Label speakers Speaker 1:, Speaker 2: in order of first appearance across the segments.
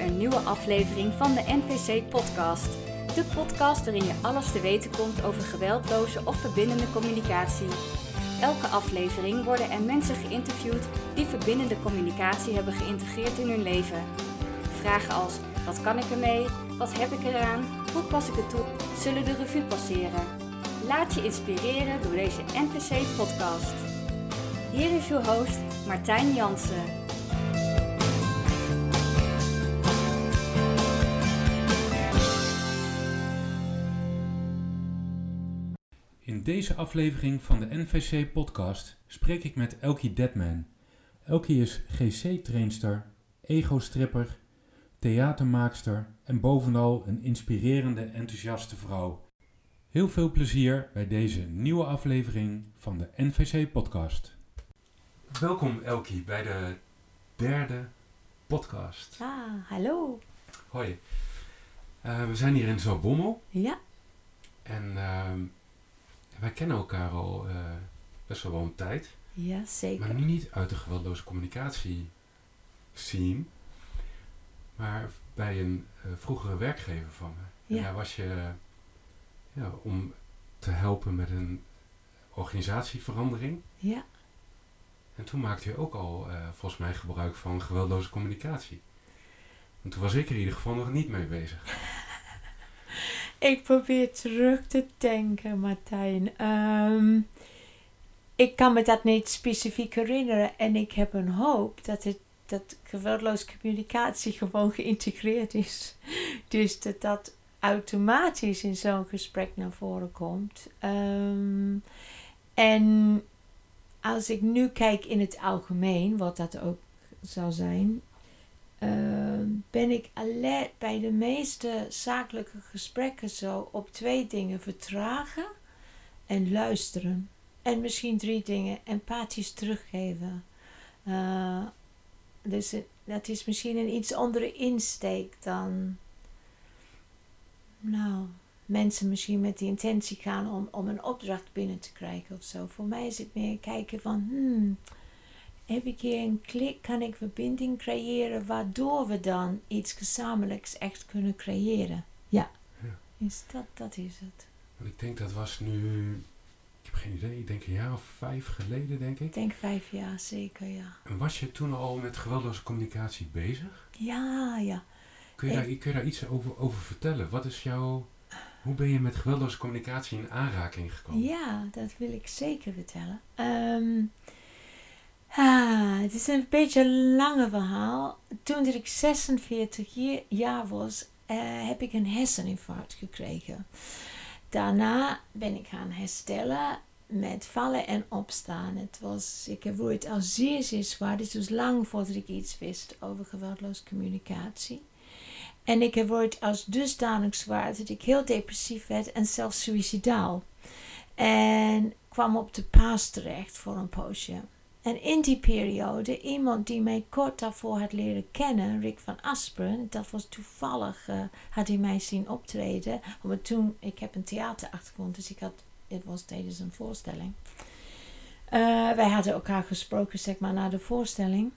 Speaker 1: Een nieuwe aflevering van de NVC Podcast. De podcast waarin je alles te weten komt over geweldloze of verbindende communicatie. Elke aflevering worden er mensen geïnterviewd die verbindende communicatie hebben geïntegreerd in hun leven. Vragen als: wat kan ik ermee? Wat heb ik eraan? Hoe pas ik het toe? Zullen de revue passeren? Laat je inspireren door deze NVC Podcast. Hier is uw host Martijn Jansen.
Speaker 2: Deze aflevering van de NVC podcast spreek ik met Elkie Deadman. Elkie is GC-trainster, ego-stripper, theatermaakster en bovenal een inspirerende, enthousiaste vrouw. Heel veel plezier bij deze nieuwe aflevering van de NVC podcast. Welkom Elkie bij de derde podcast.
Speaker 3: Ah, hallo.
Speaker 2: Hoi. Uh, we zijn hier in Zalbommel
Speaker 3: Ja,
Speaker 2: en ehm, wij kennen elkaar al eh, best wel een tijd.
Speaker 3: ja zeker.
Speaker 2: Maar nu niet uit de geweldloze communicatie zien, maar bij een eh, vroegere werkgever van me.
Speaker 3: Ja.
Speaker 2: En daar was je ja, om te helpen met een organisatieverandering.
Speaker 3: Ja,
Speaker 2: En toen maakte je ook al eh, volgens mij gebruik van geweldloze communicatie. En toen was ik er in ieder geval nog niet mee bezig.
Speaker 3: ik probeer terug te denken, Martijn. Ehm, ik kan me dat niet specifiek herinneren en ik heb een hoop dat het dat geweldloze communicatie gewoon geïntegreerd is. Dus dat dat automatisch in zo'n gesprek naar voren komt. Ehm, en als ik nu kijk in het algemeen, wat dat ook zou zijn, ehm, ben ik alert bij de meeste zakelijke gesprekken zo op twee dingen: vertragen en luisteren. En misschien drie dingen: empathisch teruggeven. Eh, dus dat is misschien een iets andere insteek dan. Nou, mensen misschien met de intentie gaan om, om een opdracht binnen te krijgen of zo. Voor mij is het meer kijken van, hmm, heb ik hier een klik, kan ik verbinding creëren, waardoor we dan iets gezamenlijks echt kunnen creëren. Ja,
Speaker 2: Ja.
Speaker 3: dus dat, dat is het.
Speaker 2: Want ik denk dat was nu, ik heb geen idee, ik denk een jaar of vijf geleden denk ik.
Speaker 3: Ik denk vijf jaar zeker, ja.
Speaker 2: En was je toen al met geweldloze communicatie bezig?
Speaker 3: Ja, ja.
Speaker 2: Kun je,
Speaker 3: Ik-
Speaker 2: daar, kun je daar iets over, over vertellen? Wat is jouw, hoe ben je met geweldloze communicatie in aanraking gekomen?
Speaker 3: Ja, dat wil ik zeker vertellen. Ehm, ah, het is een beetje een lange verhaal. Toen ik 46 je- jaar was, eh, heb ik een herseninfarct gekregen. Daarna ben ik gaan herstellen met vallen en opstaan. Het was, ik heb het al zeer, zeer zwaar. Dit was lang voordat ik iets wist over geweldloze communicatie. En ik heb het als dusdanig zwaar dat ik heel depressief werd en zelfs suicidaal. En kwam op de paas terecht voor een poosje. En in die periode, iemand die mij kort daarvoor had leren kennen, Rick van Asperen, dat was toevallig, eh, had hij mij zien optreden. Want toen, ik heb een theaterachtergrond, dus ik had, het was tijdens een voorstelling. Eh, wij hadden elkaar gesproken, zeg maar, na de voorstelling.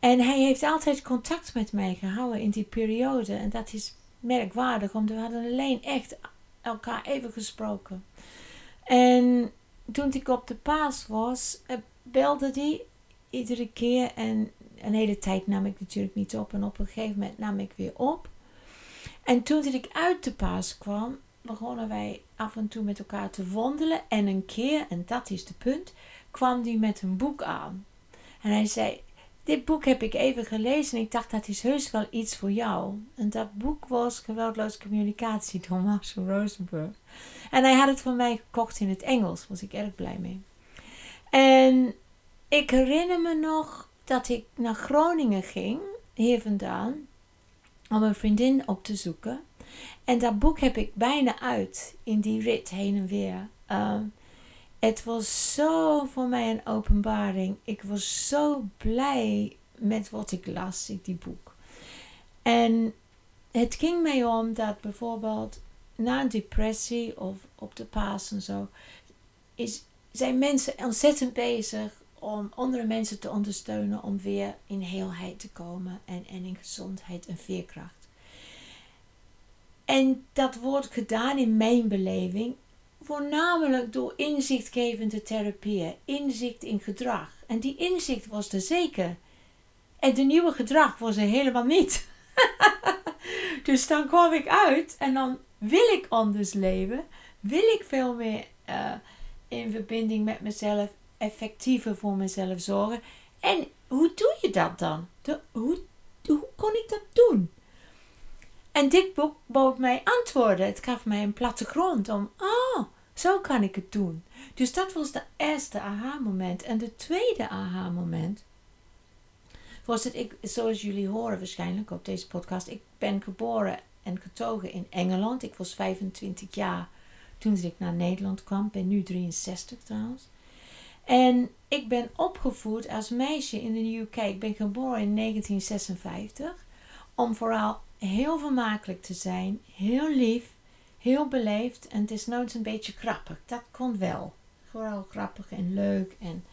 Speaker 3: En hij heeft altijd contact met mij gehouden in die periode. En dat is merkwaardig, omdat we hadden alleen echt elkaar even gesproken. En toen ik op de paas was, eh, belde hij iedere keer. En een hele tijd nam ik natuurlijk niet op. En op een gegeven moment nam ik weer op. En toen dat ik uit de paas kwam, begonnen wij af en toe met elkaar te wandelen. En een keer, en dat is de punt, kwam hij met een boek aan. En hij zei, dit boek heb ik even gelezen en ik dacht dat is heus wel iets voor jou. En dat boek was Geweldloze Communicatie door Marshall Rosenberg. En hij had het voor mij gekocht in het Engels, was ik erg blij mee. En ik herinner me nog dat ik naar Groningen ging, hier vandaan, om een vriendin op te zoeken. En dat boek heb ik bijna uit in die rit heen en weer. Ehm, het was zo voor mij een openbaring. Ik was zo blij met wat ik las in die boek. En het ging mij om dat bijvoorbeeld na een depressie of op de paas en zo, is, zijn mensen ontzettend bezig om andere mensen te ondersteunen om weer in heelheid te komen en, en in gezondheid en veerkracht. En dat wordt gedaan in mijn beleving voornamelijk door inzichtgevende therapieën, inzicht in gedrag. En die inzicht was er zeker. En de nieuwe gedrag was er helemaal niet. dus dan kwam ik uit en dan wil ik anders leven, wil ik veel meer uh, in verbinding met mezelf, effectiever voor mezelf zorgen. En hoe doe je dat dan? De, hoe, hoe kon ik dat doen? En dit boek bood mij antwoorden. Het gaf mij een plattegrond om, oh, zo kan ik het doen. Dus dat was de eerste aha-moment. En de tweede aha-moment was ik, zoals jullie horen waarschijnlijk op deze podcast, ik ben geboren en getogen in Engeland. Ik was 25 jaar toen ik naar Nederland kwam. ben nu 63 trouwens. En ik ben opgevoed als meisje in de UK. Ik ben geboren in 1956. Om vooral heel vermakelijk te zijn, heel lief, heel beleefd en het is nooit een beetje grappig. Dat kon wel. Vooral grappig en leuk en,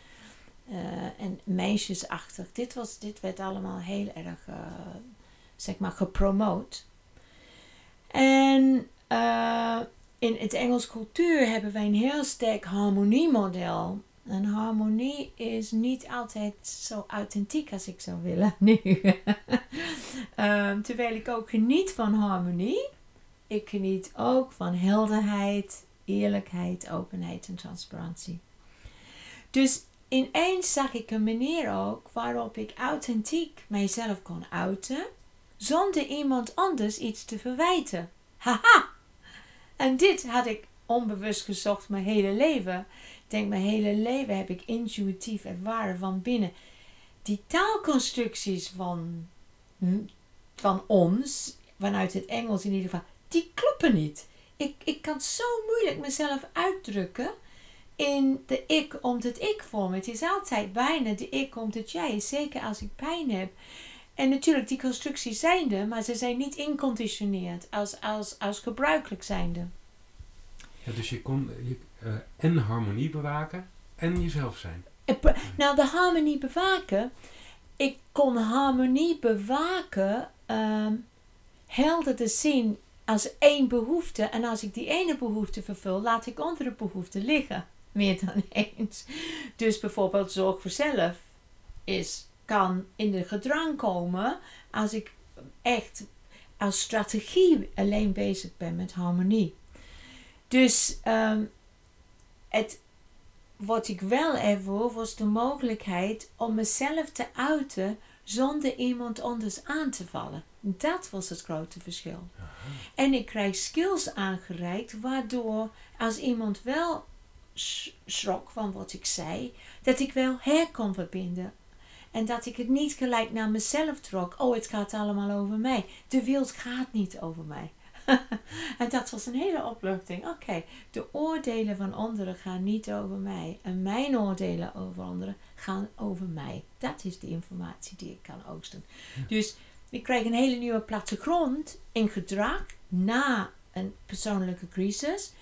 Speaker 3: uh, en meisjesachtig. Dit, was, dit werd allemaal heel erg, uh, zeg maar, gepromoot. En uh, in het Engels cultuur hebben wij een heel sterk harmoniemodel. En harmonie is niet altijd zo authentiek als ik zou willen nu. um, terwijl ik ook geniet van harmonie. Ik geniet ook van helderheid, eerlijkheid, openheid en transparantie. Dus ineens zag ik een manier ook waarop ik authentiek mijzelf kon uiten, zonder iemand anders iets te verwijten. Haha! En dit had ik onbewust gezocht mijn hele leven. Ik denk, mijn hele leven heb ik intuïtief ervaren van binnen. Die taalconstructies van, hm, van ons, vanuit het Engels in ieder geval, die kloppen niet. Ik, ik kan zo moeilijk mezelf uitdrukken in de ik om het ik vorm. Het is altijd bijna de ik om het jij, zeker als ik pijn heb. En natuurlijk, die constructies zijn er, maar ze zijn niet inconditioneerd als, als, als gebruikelijk zijnde.
Speaker 2: Ja, dus je kon je, uh, en harmonie bewaken en jezelf zijn.
Speaker 3: Nou, de harmonie bewaken. Ik kon harmonie bewaken um, helder te zien als één behoefte. En als ik die ene behoefte vervul, laat ik andere behoeften liggen. Meer dan eens. Dus bijvoorbeeld zorg voor zelf is, kan in de gedrang komen als ik echt als strategie alleen bezig ben met harmonie. Dus um, het, wat ik wel ervoor was de mogelijkheid om mezelf te uiten zonder iemand anders aan te vallen. Dat was het grote verschil. En ik krijg skills aangereikt, waardoor als iemand wel schrok van wat ik zei, dat ik wel her kon verbinden. En dat ik het niet gelijk naar mezelf trok. Oh, het gaat allemaal over mij. De wereld gaat niet over mij. en dat was een hele opluchting. Oké, de oordelen van anderen gaan niet over mij. En mijn oordelen over anderen gaan over mij. Dat is de informatie die ik kan oogsten. Dus ik krijg een hele nieuwe plattegrond in gedrag na een persoonlijke crisis.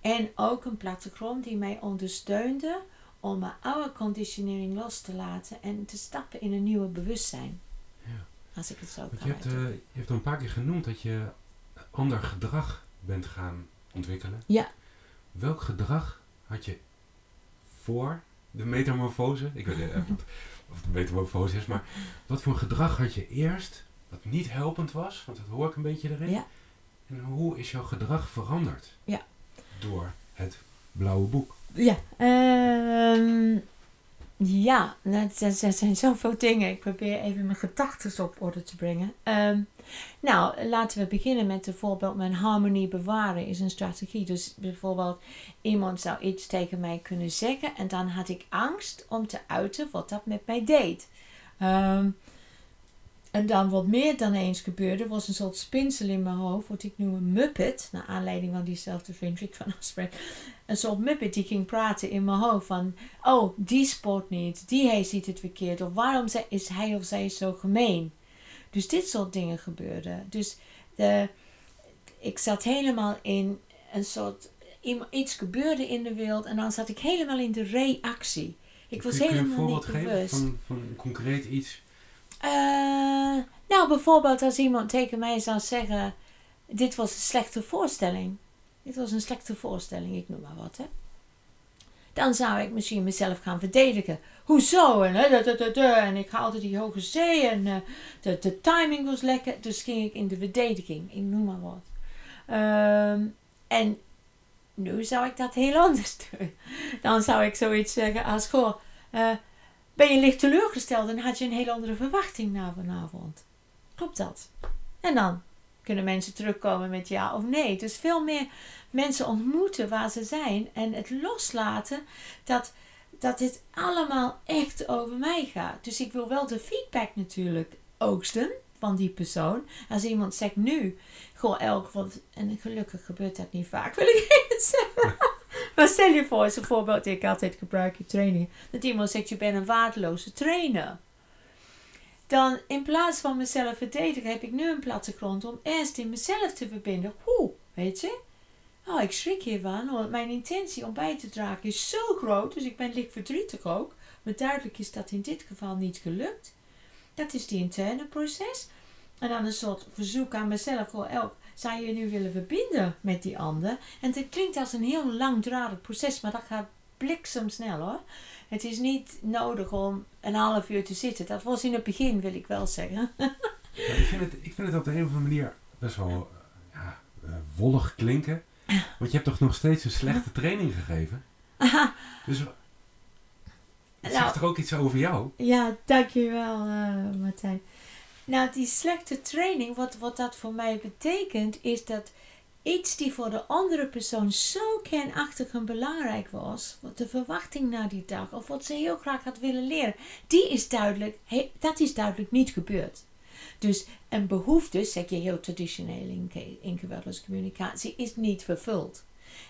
Speaker 3: En ook een plattegrond die mij ondersteunde om mijn oude conditionering los te laten en te stappen in een nieuwe bewustzijn. Ja. Als ik het zo kan
Speaker 2: je hebt, uh, je hebt een paar keer genoemd dat je ander gedrag bent gaan ontwikkelen.
Speaker 3: Ja.
Speaker 2: Welk gedrag had je voor de metamorfose? Ik weet niet of het metamorfose is, maar wat voor gedrag had je eerst wat niet helpend was? Want dat hoor ik een beetje erin.
Speaker 3: Ja.
Speaker 2: En hoe is jouw gedrag veranderd?
Speaker 3: Ja.
Speaker 2: Door het blauwe boek.
Speaker 3: Ja, um, ja, er zijn zoveel dingen. Ik probeer even mijn gedachten op orde te brengen. Um, nou, laten we beginnen met het voorbeeld: mijn harmonie bewaren is een strategie. Dus bijvoorbeeld, iemand zou iets tegen mij kunnen zeggen en dan had ik angst om te uiten wat dat met mij deed. Um, en dan wat meer dan eens gebeurde, was een soort spinsel in mijn hoofd, wat ik noem een muppet, naar aanleiding van diezelfde vriend van Asprey. Een soort muppet die ging praten in mijn hoofd van, oh, die sport niet, die hij ziet het verkeerd, of waarom is hij of zij zo gemeen. Dus dit soort dingen gebeurden. Dus de, ik zat helemaal in een soort, iets gebeurde in de wereld en dan zat ik helemaal in de reactie. Ik was
Speaker 2: kun, kun je een
Speaker 3: helemaal
Speaker 2: voorbeeld
Speaker 3: niet
Speaker 2: geven
Speaker 3: bewust.
Speaker 2: van, van een concreet iets?
Speaker 3: Eh, nou, bijvoorbeeld als iemand tegen mij zou zeggen: Dit was een slechte voorstelling. Dit was een slechte voorstelling, ik noem maar wat. Hè. Dan zou ik misschien mezelf gaan verdedigen. Hoezo? En, hè, en ik haalde die hoge C en eh, de, de timing was lekker. Dus ging ik in de verdediging, ik noem maar wat. Ehm, en nu zou ik dat heel anders doen. Dan zou ik zoiets zeggen als: Goh, eh, ben je licht teleurgesteld en had je een hele andere verwachting na vanavond. Klopt dat? En dan kunnen mensen terugkomen met ja of nee. Dus veel meer mensen ontmoeten waar ze zijn en het loslaten dat, dat dit allemaal echt over mij gaat. Dus ik wil wel de feedback natuurlijk oogsten van die persoon. Als iemand zegt nu, goh elk, wat, en gelukkig gebeurt dat niet vaak, wil ik even zeggen. Maar stel je voor, is een voorbeeld die ik altijd gebruik in trainingen. Dat iemand zegt, je bent een waardeloze trainer. Dan in plaats van mezelf verdedigen, heb ik nu een plattegrond om eerst in mezelf te verbinden. Hoe, weet je? Oh, ik schrik hiervan, want mijn intentie om bij te dragen is zo groot. Dus ik ben licht verdrietig ook. Maar duidelijk is dat in dit geval niet gelukt. Dat is die interne proces. En dan een soort verzoek aan mezelf. Goh, elk, zou je nu willen verbinden met die ander? En het klinkt als een heel langdradig proces, maar dat gaat bliksemsnel hoor. Het is niet nodig om een half uur te zitten. Dat was in het begin, wil ik wel zeggen.
Speaker 2: Ja, ik, vind het, ik vind het op de een of andere manier best wel eh, ja, eh, wollig klinken. Want je hebt toch nog steeds een slechte training gegeven? Dus het
Speaker 3: Nou.
Speaker 2: zegt toch ook iets over jou?
Speaker 3: Ja, dankjewel uh, Martijn. Nou, die slechte training, wat, wat dat voor mij betekent, is dat iets die voor de andere persoon zo kernachtig en belangrijk was, wat de verwachting na die dag, of wat ze heel graag had willen leren, die is duidelijk, dat is duidelijk niet gebeurd. Dus een behoefte, zeg je heel traditioneel in, in geweldscommunicatie, is niet vervuld.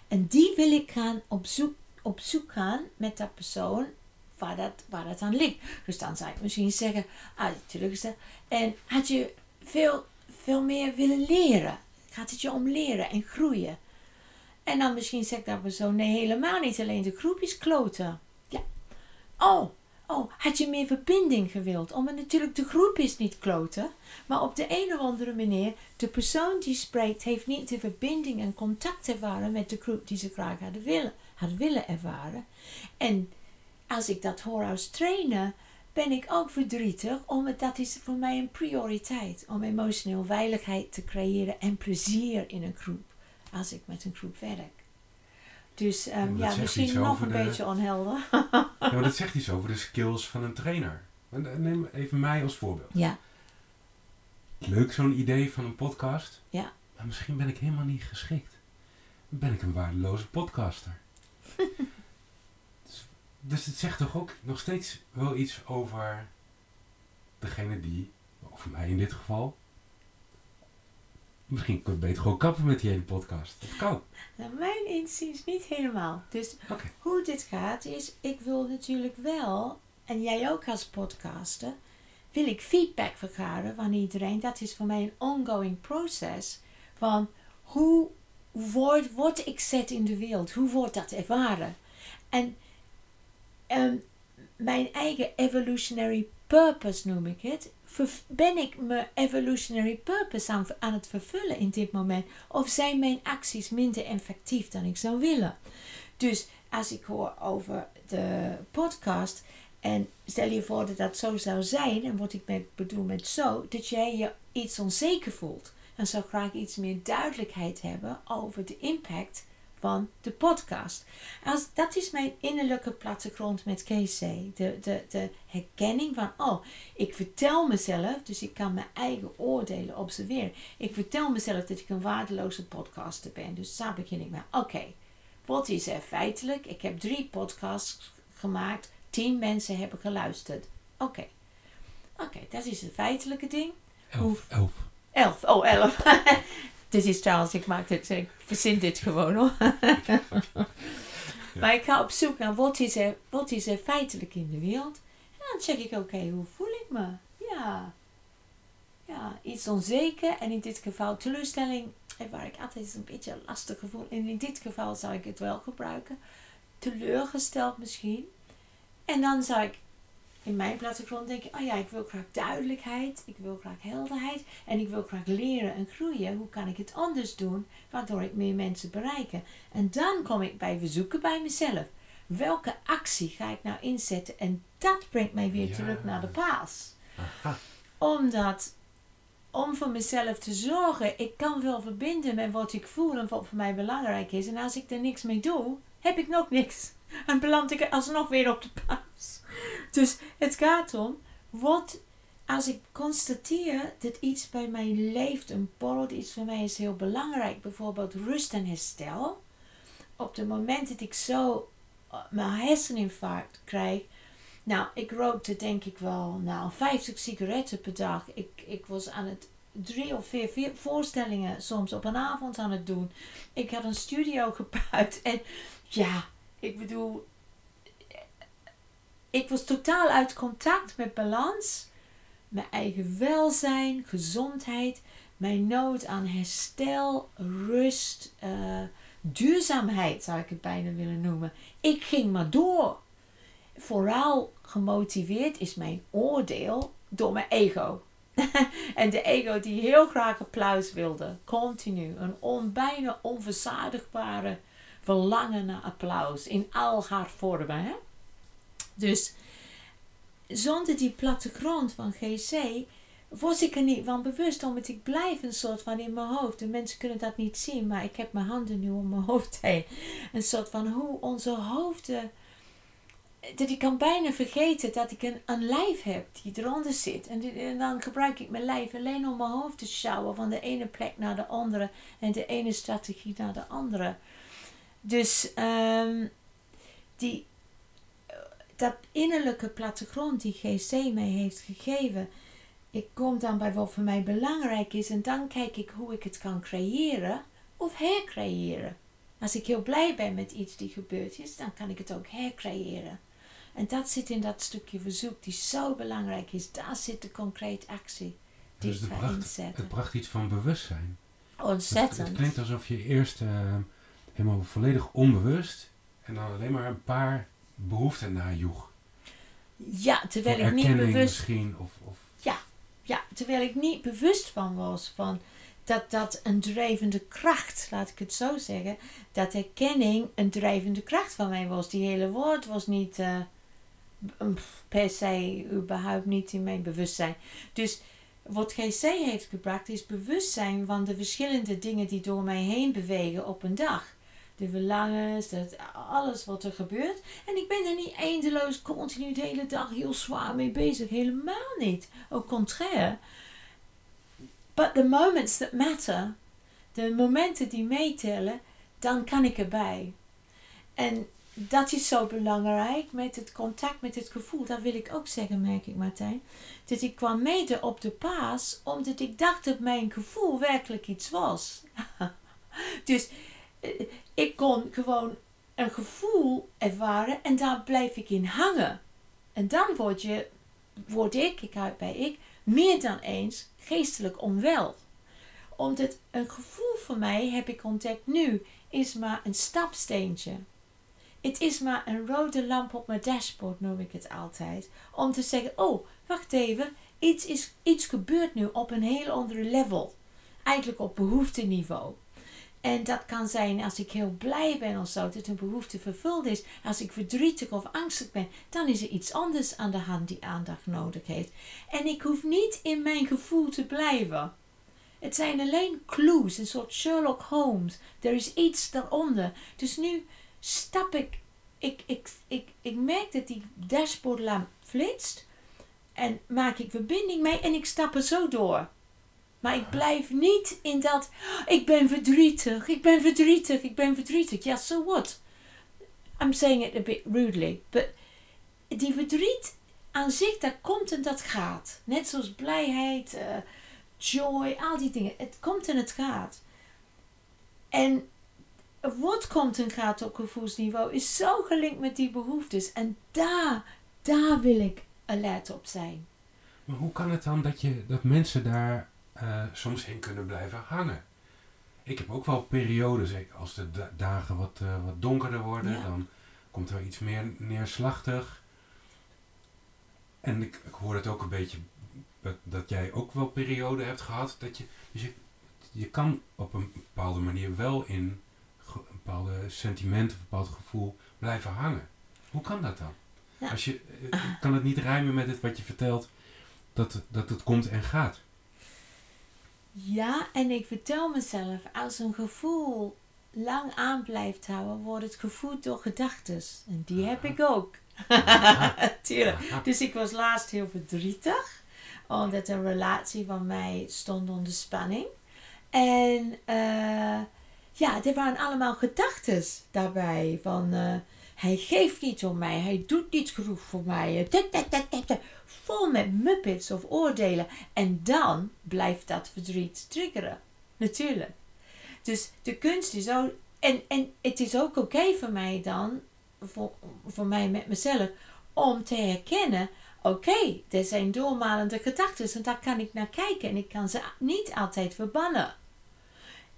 Speaker 3: En die wil ik gaan op zoek, op zoek gaan met dat persoon waar dat, waar dat aan ligt. Dus dan zou ik misschien zeggen, ah, teleurgesteld. En had je veel, veel meer willen leren? Gaat het je om leren en groeien? En dan misschien zegt dat persoon, nee helemaal niet, alleen de groep is kloten. Ja. Oh, oh, had je meer verbinding gewild? Maar natuurlijk, de groep is niet kloten. Maar op de een of andere manier, de persoon die spreekt, heeft niet de verbinding en contact ervaren met de groep die ze graag hadden willen, had willen ervaren. En als ik dat hoor als trainer, ben ik ook verdrietig, omdat dat is voor mij een prioriteit. Om emotioneel veiligheid te creëren en plezier in een groep, als ik met een groep werk. Dus ehm,
Speaker 2: Ja,
Speaker 3: misschien nog een
Speaker 2: de-
Speaker 3: beetje onhelder.
Speaker 2: Ja, maar dat zegt iets over de skills van een trainer. En Neem even mij als voorbeeld.
Speaker 3: ja,
Speaker 2: Leuk zo'n idee van een podcast.
Speaker 3: Ja.
Speaker 2: Maar misschien ben ik helemaal niet geschikt. Dan ben ik een waardeloze podcaster. dus, het zegt toch ook nog steeds wel iets over degene die, over mij in dit geval. Misschien kun je beter gewoon kappen met die hele podcast. Dat kan.
Speaker 3: naar mijn inziens niet helemaal. Dus hoe dit gaat is, ik wil natuurlijk wel, en jij ook als podcaster, wil ik feedback vergaren van iedereen. Dat is voor mij een ongoing proces van hoe word, word ik zet in de wereld? Hoe wordt dat ervaren? En ehm, mijn eigen evolutionary purpose noem ik het. Ben ik mijn evolutionary purpose aan, het vervullen in dit moment? Of zijn mijn acties minder effectief dan ik zou willen? Dus als ik hoor over de podcast en stel je voor dat dat zo zou zijn, en wat ik bedoel met zo, dat jij je iets onzeker voelt. Dan zou graag iets meer duidelijkheid hebben over de impact van de podcast. Als, dat is mijn innerlijke plattegrond met KC. De, de, de herkenning van, oh, ik vertel mezelf, dus ik kan mijn eigen oordelen observeren. Ik vertel mezelf dat ik een waardeloze podcaster ben. Dus daar begin ik met, oké, wat is er feitelijk? Ik heb drie podcasts gemaakt, tien mensen hebben geluisterd. Oké, oké, dat is het feitelijke ding.
Speaker 2: Elf. Elf.
Speaker 3: Elf, oh elf. dit is trouwens, ik maak dit, ik verzin dit gewoon hoor. Maar ik ga op zoek naar wat is, er, wat is er feitelijk in de wereld. En dan check ik, oké, hoe voel ik me? Ja. Ja, iets onzeker en in dit geval teleurstelling, waar ik altijd een beetje een lastig gevoel. En in dit geval zou ik het wel gebruiken. Teleurgesteld misschien. En dan zou ik in mijn plattegrond denken, oh ja, ik wil graag duidelijkheid, ik wil graag helderheid en ik wil graag leren en groeien. Hoe kan ik het anders doen, waardoor ik meer mensen bereiken? En dan kom ik bij verzoeken bij mezelf. Welke actie ga ik nou inzetten? En dat brengt mij weer
Speaker 2: Ja.
Speaker 3: terug naar de paas.
Speaker 2: Aha.
Speaker 3: Omdat, om voor mezelf te zorgen, ik kan wel verbinden met wat ik voel en wat voor mij belangrijk is. En als ik er niks mee doe, heb ik nog niks. En beland ik alsnog weer op de paas. Dus het gaat om, wat als ik constateer dat iets bij mij leeft, een borrelt, iets voor mij is heel belangrijk, bijvoorbeeld rust en herstel. Op het moment dat ik zo uh, mijn herseninfarct krijg, nou, ik rookte denk ik wel, nou, 50 sigaretten per dag. Ik, ik was aan het drie of vier, vier voorstellingen soms op een avond aan het doen. Ik had een studio gebouwd en ja, ik bedoel, ik was totaal uit contact met balans, mijn eigen welzijn, gezondheid, mijn nood aan herstel, rust, eh, duurzaamheid zou ik het bijna willen noemen. Ik ging maar door. Vooral gemotiveerd is mijn oordeel door mijn ego. en de ego die heel graag applaus wilde, continu. Een on, bijna onverzadigbare verlangen naar applaus in al haar vormen. Hè? Dus zonder die plattegrond van GC was ik er niet van bewust, omdat ik blijf een soort van in mijn hoofd. De mensen kunnen dat niet zien, maar ik heb mijn handen nu om mijn hoofd heen. Een soort van hoe onze hoofden. Dat ik kan bijna vergeten dat ik een, een lijf heb die eronder zit. En, en dan gebruik ik mijn lijf alleen om mijn hoofd te sjouwen van de ene plek naar de andere en de ene strategie naar de andere. Dus ehm, die, dat innerlijke plattegrond die GC mij heeft gegeven, ik kom dan bij wat voor mij belangrijk is en dan kijk ik hoe ik het kan creëren of hercreëren. Als ik heel blij ben met iets die gebeurd is, dan kan ik het ook hercreëren. En dat zit in dat stukje verzoek die zo belangrijk is. Daar zit de concrete actie die
Speaker 2: Dus
Speaker 3: ik
Speaker 2: het
Speaker 3: ga
Speaker 2: bracht,
Speaker 3: inzetten.
Speaker 2: het bracht iets van bewustzijn.
Speaker 3: Ontzettend.
Speaker 2: het klinkt alsof je eerst eh, helemaal volledig onbewust en dan alleen maar een paar behoeften najoeg.
Speaker 3: Ja, terwijl
Speaker 2: Voor
Speaker 3: ik niet bewust
Speaker 2: misschien. Of, of,
Speaker 3: Ja, terwijl ik niet bewust van was van dat dat een drijvende kracht, laat ik het zo zeggen, dat erkenning een drijvende kracht van mij was. Die hele woord was niet eh, per se überhaupt niet in mijn bewustzijn. Dus wat GC heeft gebracht is bewustzijn van de verschillende dingen die door mij heen bewegen op een dag. De verlangens, dat, alles wat er gebeurt. En ik ben er niet eindeloos continu de hele dag heel zwaar mee bezig. Helemaal niet. Au contraire. But the moments that matter, de momenten die meetellen, dan kan ik erbij. En dat is zo belangrijk met het contact met het gevoel. Dat wil ik ook zeggen, merk ik Martijn. Dat ik kwam mede op de paas, omdat ik dacht dat mijn gevoel werkelijk iets was. dus eh, ik kon gewoon een gevoel ervaren en daar blijf ik in hangen. En dan word, je, word ik, ik houd bij ik, meer dan eens geestelijk onwel. Omdat een gevoel voor mij, heb ik ontdekt nu, is maar een stapsteentje. Het is maar een rode lamp op mijn dashboard, noem ik het altijd. Om te zeggen, oh, wacht even, iets, is, iets gebeurt nu op een heel andere level. Eigenlijk op behoefteniveau. En dat kan zijn als ik heel blij ben of zo, dat een behoefte vervuld is. Als ik verdrietig of angstig ben, dan is er iets anders aan de hand die aandacht nodig heeft. En ik hoef niet in mijn gevoel te blijven. Het zijn alleen clues, een soort Sherlock Holmes. Er is iets daaronder. Dus nu stap ik, ik, ik, ik, ik merk dat die dashboardlamp flitst. En maak ik verbinding mee en ik stap er zo door. Maar ik blijf niet in dat, ik ben verdrietig, ik ben verdrietig, ik ben verdrietig. Ja, so what? I'm saying it a bit rudely. But die verdriet aan zich, dat komt en dat gaat. Net zoals blijheid, eh, joy, al die dingen. Het komt en het gaat. En wat komt en gaat op gevoelsniveau is zo gelinkt met die behoeftes. En daar, daar wil ik alert op zijn.
Speaker 2: Maar hoe kan het dan dat, je, dat mensen daar eh, soms in kunnen blijven hangen? Ik heb ook wel periodes, als de da- dagen wat, eh, wat donkerder worden,
Speaker 3: Ja.
Speaker 2: dan komt er iets meer neerslachtig. En ik, ik hoor het ook een beetje dat, dat jij ook wel perioden hebt gehad. Dat je, dus je, je kan op een bepaalde manier wel in een bepaalde sentiment of een bepaald gevoel blijven hangen. Hoe kan dat dan?
Speaker 3: Ja.
Speaker 2: Als je, eh, kan het niet rijmen met het wat je vertelt, dat, dat het komt en gaat?
Speaker 3: Ja, en ik vertel mezelf, als een gevoel lang aan blijft houden, wordt het gevoed door gedachten. En die heb ik ook. Tuurlijk.
Speaker 2: Aha.
Speaker 3: Dus ik was laatst heel verdrietig, omdat een relatie van mij stond onder spanning. En eh, ja, er waren allemaal gedachten daarbij. Van eh, hij geeft niet om mij, hij doet niet genoeg voor mij. Vol met muppets of oordelen. En dan blijft dat verdriet triggeren. Natuurlijk. Dus de kunst is ook. En, en het is ook oké voor mij dan, voor, voor mij met mezelf, om te herkennen: oké, er zijn doormalende gedachten en daar kan ik naar kijken en ik kan ze niet altijd verbannen.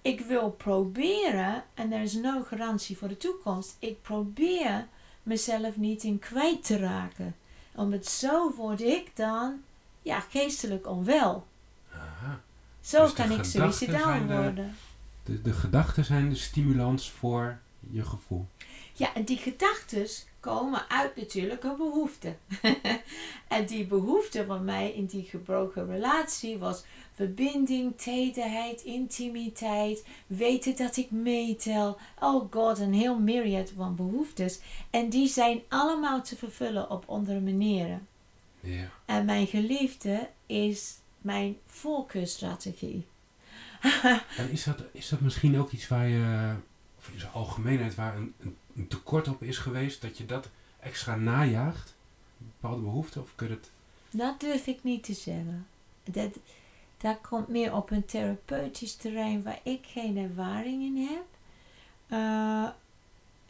Speaker 3: Ik wil proberen, en er is no garantie voor de toekomst, ik probeer mezelf niet in kwijt te raken. Omdat zo word ik dan ja, geestelijk onwel.
Speaker 2: Aha.
Speaker 3: Zo
Speaker 2: Dus
Speaker 3: kan ik suicidaal
Speaker 2: zijn de-
Speaker 3: worden.
Speaker 2: De, de gedachten zijn de stimulans voor je gevoel.
Speaker 3: Ja, en die gedachten komen uit natuurlijk een behoefte. en die behoefte van mij in die gebroken relatie was verbinding, tederheid, intimiteit, weten dat ik meetel. Oh god, een heel myriad van behoeftes. En die zijn allemaal te vervullen op andere manieren. En mijn geliefde is mijn voorkeurstrategie.
Speaker 2: En is dat, is dat misschien ook iets waar je, of in zijn algemeenheid, waar een, een, een tekort op is geweest, dat je dat extra najaagt? Een bepaalde behoefte? Of kun je het...
Speaker 3: Dat durf ik niet te zeggen. Dat, dat komt meer op een therapeutisch terrein waar ik geen ervaring in heb. Eh,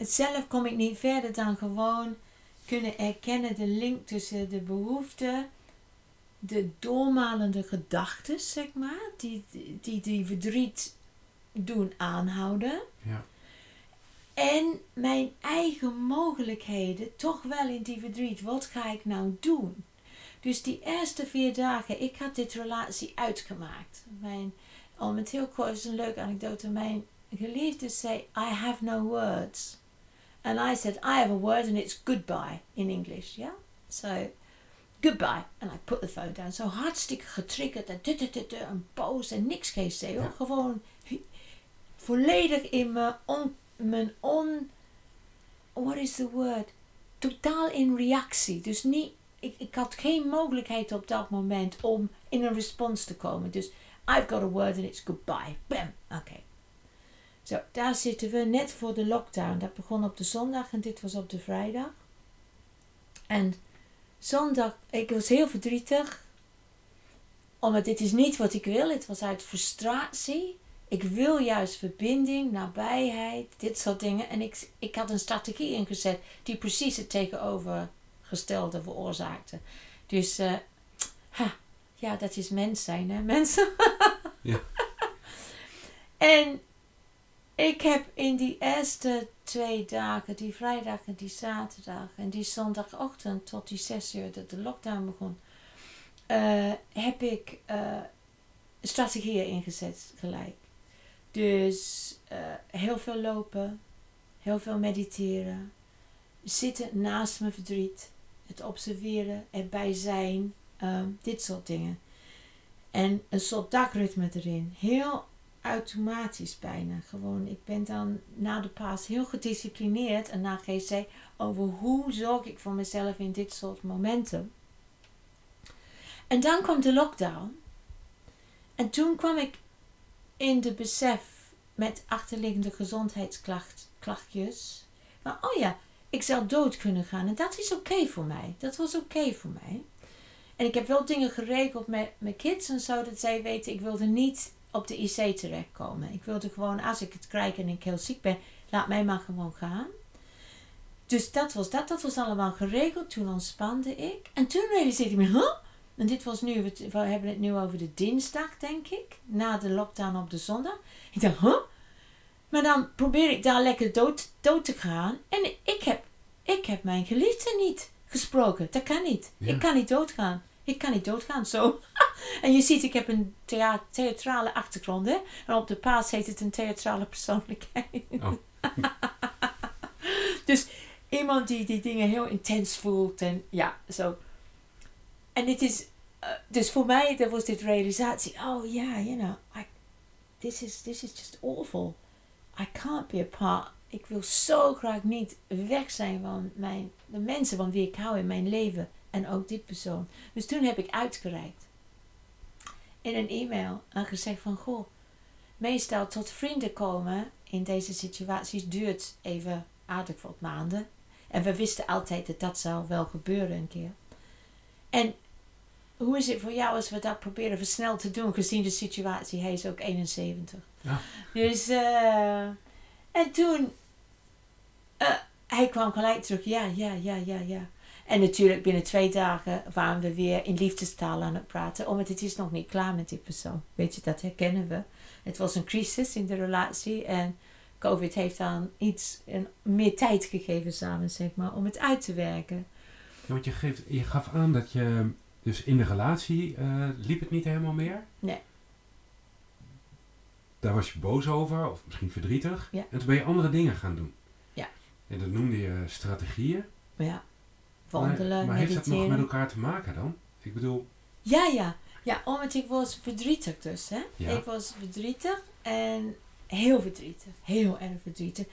Speaker 3: zelf kom ik niet verder dan gewoon kunnen erkennen de link tussen de behoefte, de doormalende gedachten, zeg maar, die die, die verdriet doen aanhouden.
Speaker 2: Ja.
Speaker 3: En mijn eigen mogelijkheden toch wel in die verdriet. Wat ga ik nou doen? Dus die eerste vier dagen, ik had dit relatie uitgemaakt. Mijn, om het heel kort, is een leuke anekdote. Mijn geliefde zei, I have no words. And I said, I have a word and it's goodbye in English. Yeah? So, goodbye. And I put the phone down. Zo hartstikke getriggerd en en boos en niks geest hoor. Gewoon volledig in mijn on, mijn on, what is the word? Totaal in reactie. Dus niet, ik, ik had geen mogelijkheid op dat moment om in een respons te komen. Dus I've got a word and it's goodbye. Bam. Oké. Zo, daar zitten we net voor de lockdown. Dat begon op de zondag en dit was op de vrijdag. En zondag, ik was heel verdrietig. Omdat dit is niet wat ik wil. Het was uit frustratie. Ik wil juist verbinding, nabijheid, dit soort dingen. En ik, ik had een strategie ingezet die precies het tegenovergestelde veroorzaakte. Dus, eh, ha, ja, dat is mens zijn, hè, mensen.
Speaker 2: Ja.
Speaker 3: En ik heb in die eerste twee dagen, die vrijdag en die zaterdag en die zondagochtend tot die zes uur dat de lockdown begon, eh, heb ik eh, strategieën ingezet gelijk. Dus eh, heel veel lopen, heel veel mediteren, zitten naast mijn verdriet, het observeren, erbij zijn, ehm, dit soort dingen. En een soort dagritme erin. Heel automatisch bijna. Gewoon, ik ben dan na de paas heel gedisciplineerd en na GC over hoe zorg ik voor mezelf in dit soort momenten. En dan kwam de lockdown. En toen kwam ik in de besef met achterliggende gezondheidsklachtjes. Maar oh ja, ik zou dood kunnen gaan. En dat is oké voor mij. Dat was oké voor mij. En ik heb wel dingen geregeld met mijn kids en zo. Dat zij weten, ik wilde niet op de IC terechtkomen. Ik wilde gewoon, als ik het krijg en ik heel ziek ben, laat mij maar gewoon gaan. Dus dat was dat. Dat was allemaal geregeld. Toen ontspande ik. En toen realiseerde ik me, huh? En dit was nu, we hebben het nu over de dinsdag, denk ik. Na de lockdown op de zondag. Ik dacht, huh? Maar dan probeer ik daar lekker dood, dood te gaan. En ik heb, ik heb mijn geliefde niet gesproken. Dat kan niet.
Speaker 2: Ja.
Speaker 3: Ik kan niet doodgaan. Ik kan niet doodgaan, zo. en je ziet, ik heb een thea- theatrale achtergrond, hè. En op de paas heet het een theatrale persoonlijkheid.
Speaker 2: Oh.
Speaker 3: dus iemand die die dingen heel intens voelt en ja, zo. En het is, eh, dus voor mij, er was dit realisatie, oh ja, you know, I, this, is, this is just awful. I can't be a part. Ik wil zo graag niet weg zijn van mijn, de mensen van wie ik hou in mijn leven. En ook dit persoon. Dus toen heb ik uitgereikt. In een e-mail en gezegd van, goh, meestal tot vrienden komen in deze situaties duurt even aardig wat maanden. En we wisten altijd dat dat zou wel gebeuren een keer. En hoe is het voor jou als we dat proberen versneld te doen, gezien de situatie? Hij is ook 71.
Speaker 2: Ja.
Speaker 3: Dus, eh, en toen, eh, hij kwam gelijk terug, ja, ja, ja, ja, ja. En natuurlijk binnen twee dagen waren we weer in liefdestaal aan het praten, omdat het is nog niet klaar met die persoon. Weet je, dat herkennen we. Het was een crisis in de relatie en COVID heeft dan iets een, meer tijd gegeven samen, zeg maar, om het uit te werken.
Speaker 2: Ja, want je, geeft, je gaf aan dat je dus in de relatie eh, liep het niet helemaal meer.
Speaker 3: Nee.
Speaker 2: Daar was je boos over, of misschien verdrietig.
Speaker 3: Ja.
Speaker 2: En toen ben je andere dingen gaan doen.
Speaker 3: Ja.
Speaker 2: En dat noemde je strategieën.
Speaker 3: Maar ja, wandelen,
Speaker 2: maar, maar heeft dat nog met elkaar te maken dan? Ik bedoel,
Speaker 3: Ja, ja. Ja, omdat ik was verdrietig dus. Hè?
Speaker 2: Ja.
Speaker 3: Ik was verdrietig en heel verdrietig. Heel erg verdrietig.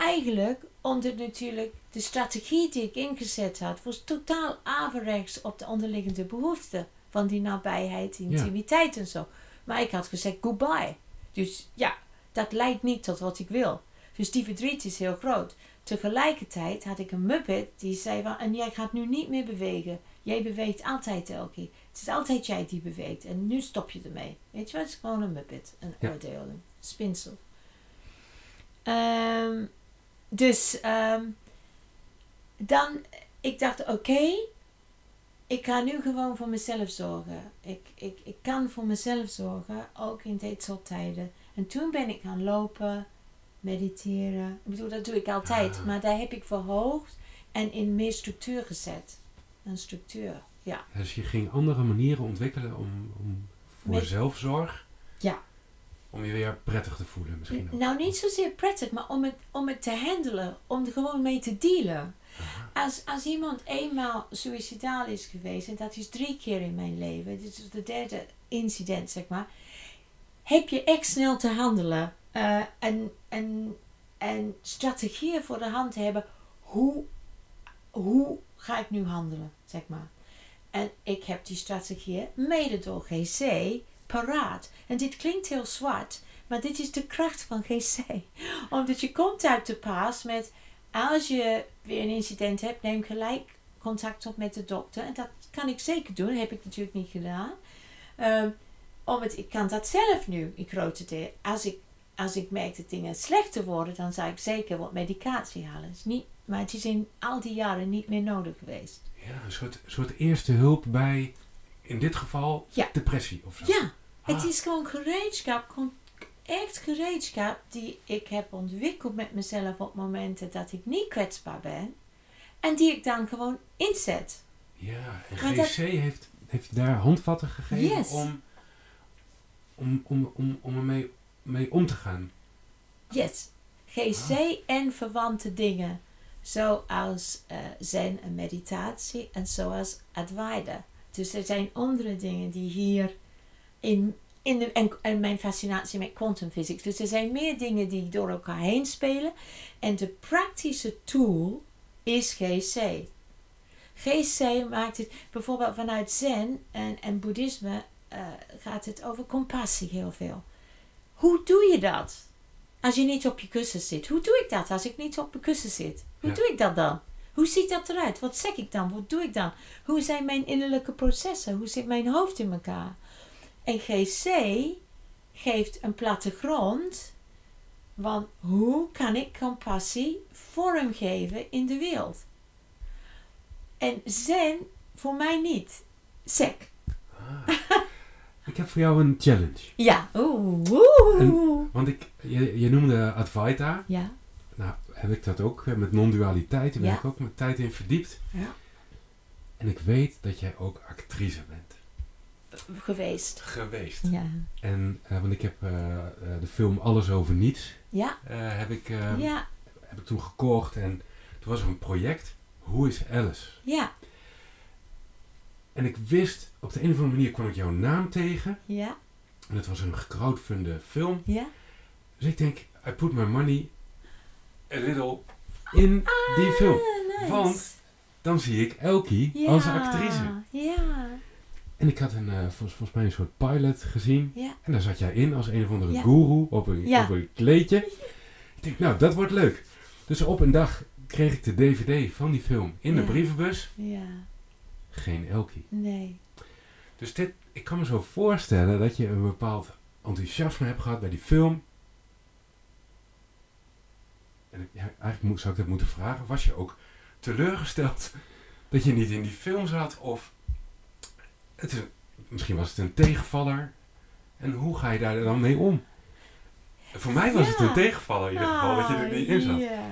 Speaker 3: Eigenlijk omdat natuurlijk de strategie die ik ingezet had... was totaal averechts op de onderliggende behoeften... van die nabijheid, die
Speaker 2: Ja.
Speaker 3: intimiteit en zo. Maar ik had gezegd goodbye. Dus ja, dat leidt niet tot wat ik wil. Dus die verdriet is heel groot. Tegelijkertijd had ik een muppet die zei van... en jij gaat nu niet meer bewegen. Jij beweegt altijd elke keer. Het is altijd jij die beweegt. En nu stop je ermee. Weet je wat? Het is gewoon een muppet. Een
Speaker 2: Ja.
Speaker 3: oordeel. Een spinsel. Ehm, dus ehm, dan... Ik dacht, oké. ik ga nu gewoon voor mezelf zorgen. Ik, ik, ik kan voor mezelf zorgen. Ook in dit soort tijden. En toen ben ik gaan lopen. Mediteren. Ik bedoel, dat doe ik altijd.
Speaker 2: Ah.
Speaker 3: Maar daar heb ik verhoogd. En in meer structuur gezet. Een structuur, ja.
Speaker 2: dus je ging andere manieren ontwikkelen om, om voor
Speaker 3: Met-
Speaker 2: zelfzorg.
Speaker 3: Ja.
Speaker 2: Om je weer prettig te voelen misschien ook.
Speaker 3: Nou, niet zozeer prettig, maar om het, om het te handelen, om er gewoon mee te dealen.
Speaker 2: Aha.
Speaker 3: Als, als iemand eenmaal suicidaal is geweest, en dat is drie keer in mijn leven, dit is de derde incident, zeg maar, heb je echt snel te handelen eh, en, en, en strategieën voor de hand te hebben. Hoe, hoe ga ik nu handelen, zeg maar. En ik heb die strategieën, mede door GC, paraat. En dit klinkt heel zwart, maar dit is de kracht van GC. Omdat je komt uit de paas met, als je weer een incident hebt, neem gelijk contact op met de dokter. En dat kan ik zeker doen, heb ik natuurlijk niet gedaan. Omdat ik kan dat zelf nu in grote deel. Als ik, als ik merk dat dingen slechter worden, dan zou ik zeker wat medicatie halen. Is niet, maar het is in al die jaren niet meer nodig geweest.
Speaker 2: Ja, een soort, soort eerste hulp bij, in dit geval,
Speaker 3: Ja.
Speaker 2: depressie of zo.
Speaker 3: Ja, het
Speaker 2: Ah.
Speaker 3: is gewoon gereedschap, gewoon echt gereedschap die ik heb ontwikkeld met mezelf op momenten dat ik niet kwetsbaar ben. En die ik dan gewoon inzet.
Speaker 2: Ja, en GC
Speaker 3: dat-
Speaker 2: heeft, heeft daar handvatten gegeven
Speaker 3: Yes.
Speaker 2: om, om, om, om, om ermee mee om te gaan.
Speaker 3: Yes. GC en verwante dingen. Zoals eh zen en meditatie en zoals Advaita. Dus er zijn andere dingen die hier in, in de, en, en mijn fascinatie met quantum physics. Dus er zijn meer dingen die door elkaar heen spelen. En de praktische tool is GC. GC maakt het bijvoorbeeld vanuit Zen en, en Boeddhisme eh, gaat het over compassie heel veel. Hoe doe je dat? Als je niet op je kussen zit. Hoe doe ik dat als ik niet op mijn kussen zit? Hoe
Speaker 2: Ja.
Speaker 3: doe ik dat dan? Hoe ziet dat eruit? Wat zeg ik dan? Wat doe ik dan? Hoe zijn mijn innerlijke processen? Hoe zit mijn hoofd in elkaar? En GC geeft een plattegrond van hoe kan ik compassie vormgeven in de wereld? En Zen voor mij niet. Sek.
Speaker 2: Ah. ik heb voor jou een challenge.
Speaker 3: Ja. Oeh. oeh.
Speaker 2: Want ik, je, je noemde Advaita.
Speaker 3: Ja.
Speaker 2: Nou, heb ik dat ook met non-dualiteit. Daar ben
Speaker 3: Ja.
Speaker 2: ik ook mijn tijd in verdiept.
Speaker 3: Ja.
Speaker 2: En ik weet dat jij ook actrice bent.
Speaker 3: Geweest.
Speaker 2: Geweest.
Speaker 3: Ja.
Speaker 2: En, eh, want ik heb eh, eh, de film Alles over Niets,
Speaker 3: Ja.
Speaker 2: eh, heb, ik, eh,
Speaker 3: Ja.
Speaker 2: heb ik toen gekocht. En toen was er een project, Hoe is Alice?
Speaker 3: Ja.
Speaker 2: En ik wist, op de een of andere manier kwam ik jouw naam tegen.
Speaker 3: Ja.
Speaker 2: En het was een gecrowdfunde film.
Speaker 3: Ja.
Speaker 2: Dus ik denk, I put my money a little in die film.
Speaker 3: Ah, nice.
Speaker 2: Want Dan zie ik Elkie
Speaker 3: ja.
Speaker 2: als actrice.
Speaker 3: Ja.
Speaker 2: En ik had een, eh, volgens, volgens mij een soort pilot gezien.
Speaker 3: Ja.
Speaker 2: En daar zat jij in als een of andere
Speaker 3: Ja.
Speaker 2: guru op een,
Speaker 3: Ja.
Speaker 2: op een kleedje. Ik denk, nou, dat wordt leuk. Dus op een dag kreeg ik de DVD van die film in de brievenbus.
Speaker 3: Ja.
Speaker 2: Geen Elkie.
Speaker 3: Nee.
Speaker 2: Dus dit, ik kan me zo voorstellen dat je een bepaald enthousiasme hebt gehad bij die film. En eigenlijk moet, zou ik dat moeten vragen. Was je ook teleurgesteld dat je niet in die film zat? Of het is, misschien was het een tegenvaller. En hoe ga je daar dan mee om? Voor mij was het een tegenvaller in ieder geval, dat je er niet in zat.
Speaker 3: Ah, Ja.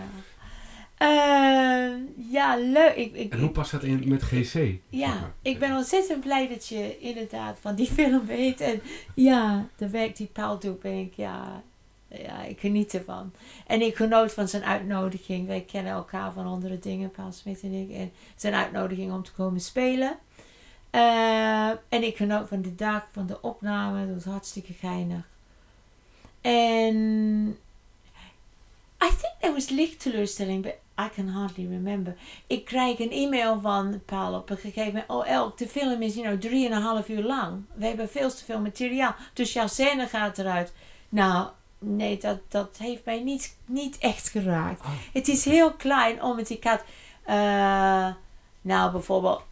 Speaker 3: Ehm, ja, leuk. Ik, ik,
Speaker 2: En hoe past dat in met GC?
Speaker 3: Ja, ik ben ontzettend blij dat je inderdaad van die film weet. En ja, de werk die Paul doet, ben ik, ja, ja, ik geniet ervan. En ik genoot van zijn uitnodiging. Wij kennen elkaar van andere dingen, Paul Smit en ik. En zijn uitnodiging om te komen spelen. Eh, en ik genoot van de dag, van de opname. Dat was hartstikke geinig. En I think there was licht teleurstelling, but I can hardly remember. Ik krijg een e-mail van Paul op een gegeven moment. Oh Elk, de film is you know, drieënhalf uur lang. We hebben veel te veel materiaal. Dus jouw scène gaat eruit. Nou, nee, dat, dat heeft mij niet, niet echt geraakt.
Speaker 2: Oh.
Speaker 3: Het is heel klein, omdat ik had... eh, nou, bijvoorbeeld...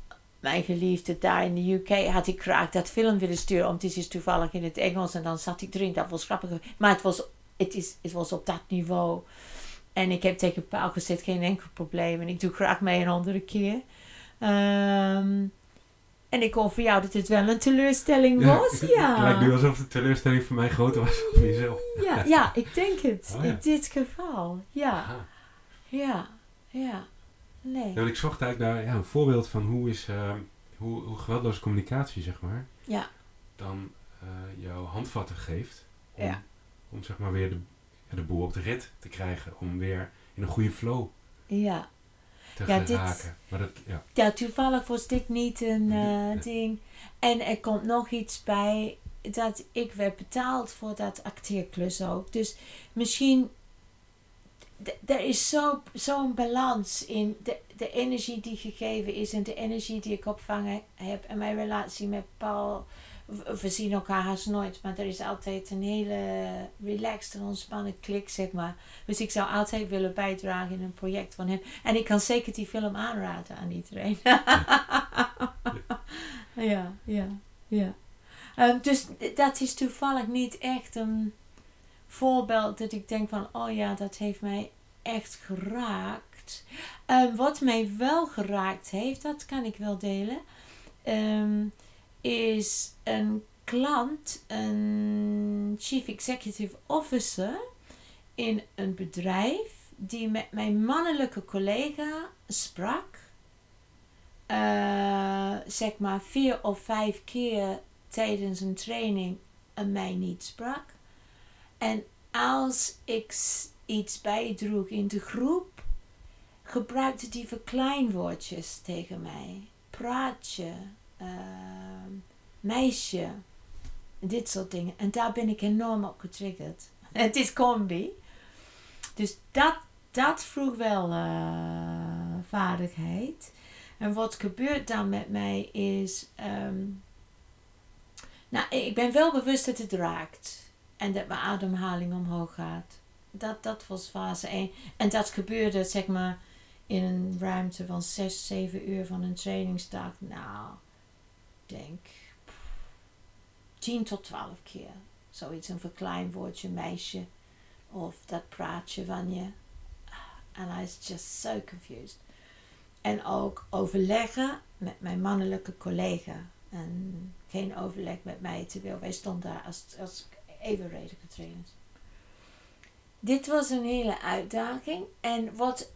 Speaker 3: Mijn geliefde daar in de UK had ik graag dat film willen sturen. Omdat het is toevallig in het Engels. En dan zat ik erin. Dat was grappig. Maar het was, het is, het was op dat niveau. En ik heb tegen Paul gezegd, geen enkel probleem. En ik doe graag mee een andere keer. Ehm, en ik hoor voor jou dat het wel een teleurstelling was.
Speaker 2: het
Speaker 3: Ja,
Speaker 2: lijkt nu alsof de teleurstelling voor mij groter was dan voor jezelf.
Speaker 3: ja, ja, ik denk het.
Speaker 2: Oh, ja.
Speaker 3: In dit geval. Ja,
Speaker 2: Aha.
Speaker 3: ja, ja. Nee.
Speaker 2: Ja, want ik zocht eigenlijk naar ja, een voorbeeld van hoe is eh, hoe, hoe geweldloze communicatie, zeg maar,
Speaker 3: Ja,
Speaker 2: dan eh, jouw handvatten geeft om,
Speaker 3: Ja.
Speaker 2: om zeg maar weer de, de boel op de rit te krijgen, om weer in een goede flow
Speaker 3: ja.
Speaker 2: te
Speaker 3: Ja, dit-.
Speaker 2: Maar dat, ja,
Speaker 3: Ja, toevallig was dit niet een eh,
Speaker 2: Nee.
Speaker 3: ding. En er komt nog iets bij dat ik werd betaald voor dat acteerklus ook. Dus misschien, er is zo- zo'n balans in de, de energie die gegeven is en de energie die ik opvangen heb. En mijn relatie met Paul, we zien elkaar haast nooit, maar er is altijd een hele relaxed en ontspannen klik, zeg maar. Dus ik zou altijd willen bijdragen in een project van hem. En ik kan zeker die film aanraden aan iedereen. ja, ja, ja. Ehm, dus dat is toevallig niet echt een voorbeeld dat ik denk van, oh ja, dat heeft mij echt geraakt. Ehm, wat mij wel geraakt heeft, dat kan ik wel delen, ehm, is een klant, een chief executive officer in een bedrijf die met mijn mannelijke collega sprak. Eh, zeg maar vier of vijf keer tijdens een training en mij niet sprak. En als ik iets bijdroeg in de groep, gebruikte die verkleinwoordjes tegen mij. Praatje, ehm, meisje, dit soort dingen. En daar ben ik enorm op getriggerd. Het is combi. Dus dat, dat vroeg wel eh, vaardigheid. En wat gebeurt dan met mij is. ehm, nou, ik ben wel bewust dat het raakt. En dat mijn ademhaling omhoog gaat. Dat, dat was fase 1. En dat gebeurde, zeg maar, in een ruimte van 6, 7 uur van een trainingsdag. Nou, denk 10 tot 12 keer. Zoiets, een verkleinwoordje, meisje. Of dat praatje van je. And I was just so confused. En ook overleggen met mijn mannelijke collega. En geen overleg met mij, terwijl wij stonden daar als, als evenredige trainers. Dit was een hele uitdaging. En wat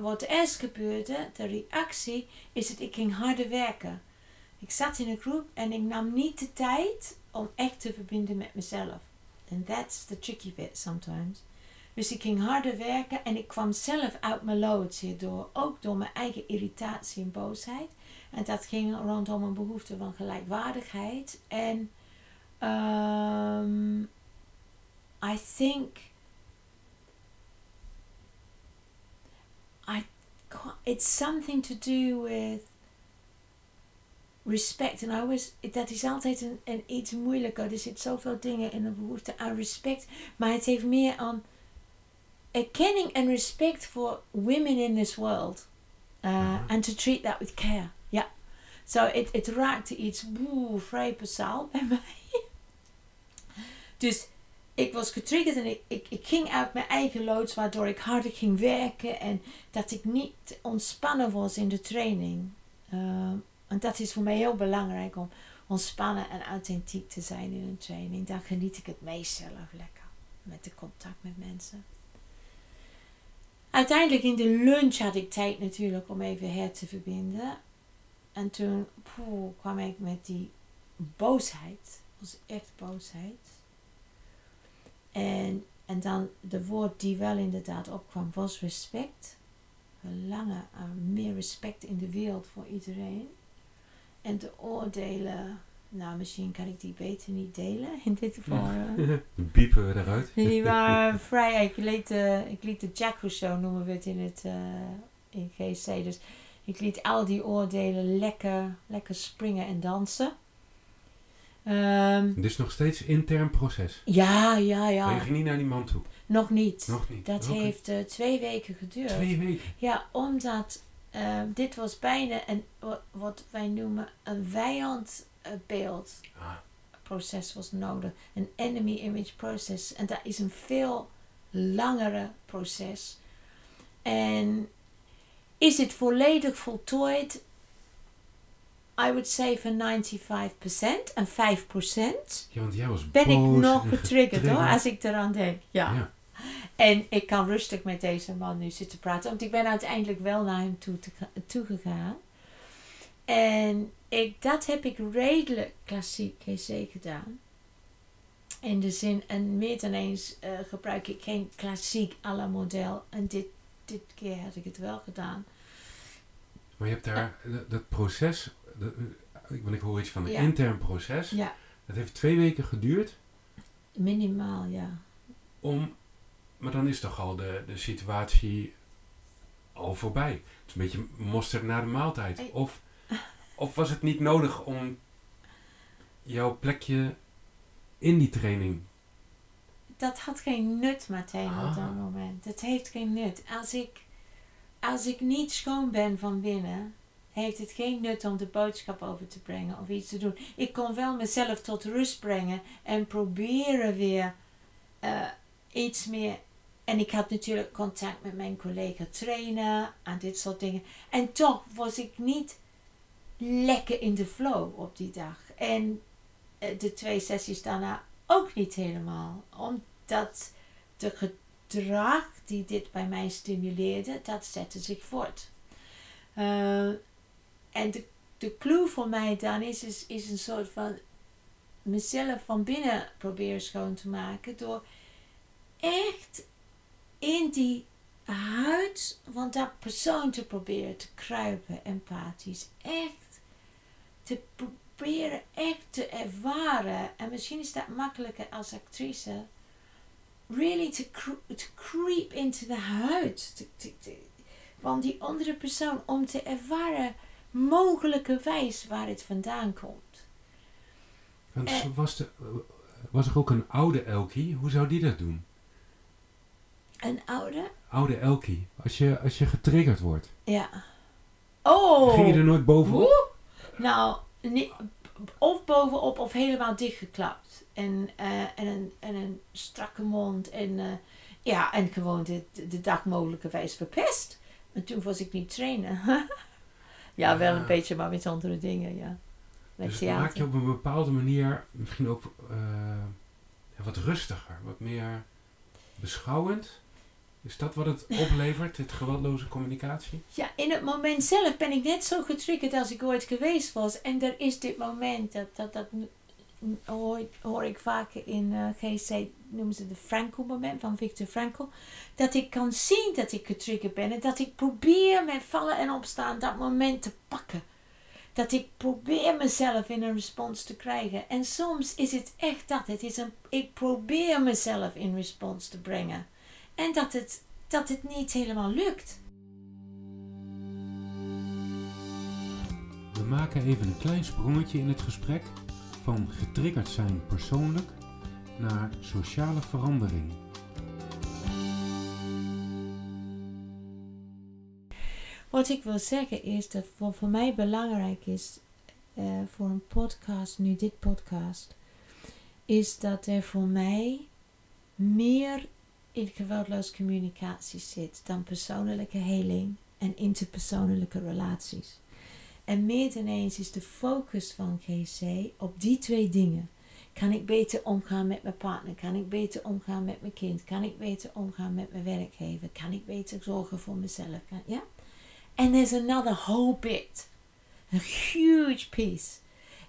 Speaker 3: wat eerst gebeurde, de reactie, is dat ik ging harder werken. Ik zat in een groep en ik nam niet de tijd om echt te verbinden met mezelf. And that's the tricky bit sometimes. Dus ik ging harder werken en ik kwam zelf uit mijn lood hierdoor. Ook door mijn eigen irritatie en boosheid. En dat ging rondom een behoefte van gelijkwaardigheid. En um, I think I it's something to do with respect. En always, dat is altijd een, een iets moeilijker. Er zit zoveel dingen in de behoefte aan respect. Maar het heeft meer aan erkenning en respect voor women in this world. Uh, and to treat that with care. Ja. Zo, so het, het raakte iets boe, vrij basaal bij mij. dus ik was getriggerd en ik, ik, ik ging uit mijn eigen loods, waardoor ik harder ging werken en dat ik niet ontspannen was in de training. Uh, en dat is voor mij heel belangrijk om ontspannen en authentiek te zijn in een training. Daar geniet ik het meest zelf lekker met de contact met mensen. Uiteindelijk in de lunch had ik tijd natuurlijk om even her te verbinden. En toen poeh, kwam ik met die boosheid. Was echt boosheid. En, en dan de woord die wel inderdaad opkwam was respect. Verlangen aan meer respect in de wereld voor iedereen. En de oordelen, nou misschien kan ik die beter niet delen in dit geval.
Speaker 2: Biepen we eruit.
Speaker 3: Die waren vrij, ik liet, uh, ik liet de Jacko Show noemen we het in het uh, in GC. Dus ik liet al die oordelen lekker, lekker springen en dansen.
Speaker 2: Um, het is nog steeds intern proces.
Speaker 3: Ja, ja, ja.
Speaker 2: Maar je ging niet naar die man toe?
Speaker 3: Nog niet.
Speaker 2: Nog niet.
Speaker 3: Dat okay. heeft uh, twee weken geduurd.
Speaker 2: Twee weken?
Speaker 3: Ja, omdat uh, dit was bijna een, wat wij noemen een vijandbeeld ah. proces was nodig. Een enemy image proces. En dat is een veel langere proces. En is het volledig voltooid? I would say voor 95% en 5%
Speaker 2: ja, want jij was
Speaker 3: ben ik nog getriggerd hoor, als ik eraan denk. Ja. ja. En ik kan rustig met deze man nu zitten praten, want ik ben uiteindelijk wel naar hem toe, te, toe gegaan. En ik, dat heb ik redelijk klassiek GC gedaan. In de zin, en meer dan eens uh, gebruik ik geen klassiek à la model. En dit, dit keer heb ik het wel gedaan.
Speaker 2: Maar je hebt daar dat proces de, eh, want ik hoor iets van een intern proces.
Speaker 3: Ja.
Speaker 2: Dat heeft twee weken geduurd.
Speaker 3: Minimaal, ja.
Speaker 2: Om, maar dan is toch al de, de situatie al voorbij. Het is een beetje mosterd na de maaltijd. Of, of was het niet nodig om jouw plekje in die training?
Speaker 3: Dat had geen nut meteen op dat ah. moment. Het heeft geen nut. Als ik, als ik niet schoon ben van binnen, heeft het geen nut om de boodschap over te brengen of iets te doen. Ik kon wel mezelf tot rust brengen en proberen weer uh, iets meer. En ik had natuurlijk contact met mijn collega trainen en dit soort dingen. En toch was ik niet lekker in de flow op die dag. En uh, de twee sessies daarna ook niet helemaal. Omdat de gedrag die dit bij mij stimuleerde, dat zette zich voort. Uh, en de, de clue voor mij dan is, is, is een soort van mezelf van binnen proberen schoon te maken. Door echt in die huid van dat persoon te proberen te kruipen, empathisch. Echt te proberen, echt te ervaren. En misschien is dat makkelijker als actrice. Really to, to creep into the huid van die andere persoon. Om te ervaren mogelijke wijs waar het vandaan komt.
Speaker 2: Want eh, was, de, was er ook een oude Elkie? Hoe zou die dat doen?
Speaker 3: Een oude?
Speaker 2: Oude Elkie. Als je, als je getriggerd wordt.
Speaker 3: Ja. Oh!
Speaker 2: Ging je er nooit bovenop?
Speaker 3: Nou, of bovenop of helemaal dichtgeklapt. En, uh, en, een, en een strakke mond. En, uh, ja, en gewoon de, de dag mogelijkerwijs verpest. En toen was ik niet trainen. Ja, wel een beetje, maar met andere dingen, ja.
Speaker 2: Met dus maak je op een bepaalde manier misschien ook uh, wat rustiger, wat meer beschouwend. Is dat wat het oplevert, het geweldloze communicatie?
Speaker 3: Ja, in het moment zelf ben ik net zo getriggerd als ik ooit geweest was. En er is dit moment, dat, dat, dat hoor, hoor ik vaker in uh, GC, noemen ze de Frankl-moment van Viktor Frankl. Dat ik kan zien dat ik getriggerd ben en dat ik probeer met vallen en opstaan dat moment te pakken. Dat ik probeer mezelf in een respons te krijgen. En soms is het echt dat. Het is een, ik probeer mezelf in respons te brengen. En dat het, dat het niet helemaal lukt.
Speaker 2: We maken even een klein sprongetje in het gesprek van getriggerd zijn persoonlijk naar sociale verandering.
Speaker 3: Wat ik wil zeggen is dat wat voor mij belangrijk is uh, voor een podcast, nu dit podcast, is dat er voor mij meer in geweldloos communicatie zit dan persoonlijke heling en interpersoonlijke relaties. En meer dan eens is de focus van GC op die twee dingen. Kan ik beter omgaan met mijn partner? Kan ik beter omgaan met mijn kind? Kan ik beter omgaan met mijn werkgever? Kan ik beter zorgen voor mezelf? Kan, ja? And there's another whole bit, a huge piece,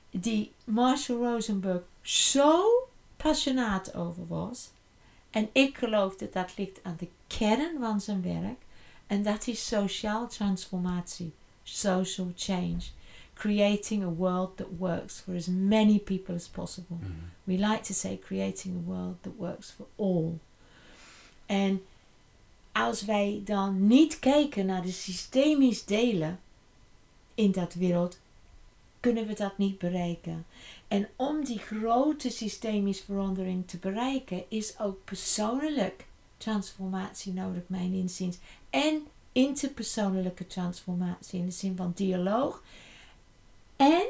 Speaker 3: die Marshall Rosenberg zo passionaat over was. En ik geloof dat dat ligt aan de kern van zijn werk. En dat is sociaal transformatie social change, creating a world that works for as many people as possible. Mm-hmm. We like to say creating a world that works for all. En als wij dan niet kijken naar de systemisch delen in dat wereld, kunnen we dat niet bereiken. En om die grote systemische verandering te bereiken, is ook persoonlijk transformatie nodig, mijn inziens. En interpersoonlijke transformatie in de zin van dialoog. En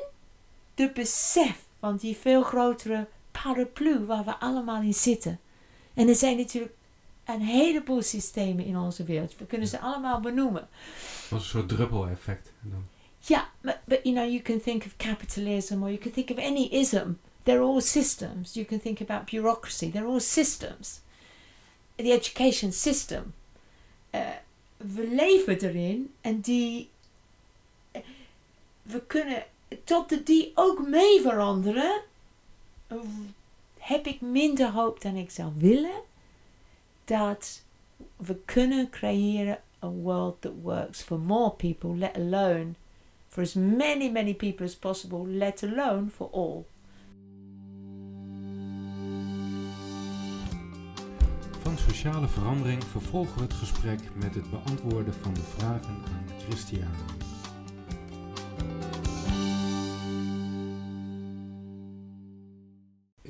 Speaker 3: de besef van die veel grotere paraplu waar we allemaal in zitten. En er zijn natuurlijk een heleboel systemen in onze wereld. We kunnen ze allemaal benoemen.
Speaker 2: Als een soort druppel-effect.
Speaker 3: Ja, but you know, you can think of capitalism or you can think of any ism. They're all systems. You can think about bureaucracy. They're all systems. The education system. Uh, we leven erin en die. We kunnen tot de die ook mee veranderen. Heb ik minder hoop dan ik zou willen. Dat we kunnen creëren a world that works for more people, let alone for as many, many people as possible, let alone for all.
Speaker 2: sociale verandering vervolgen we het gesprek met het beantwoorden van de vragen aan Christiane.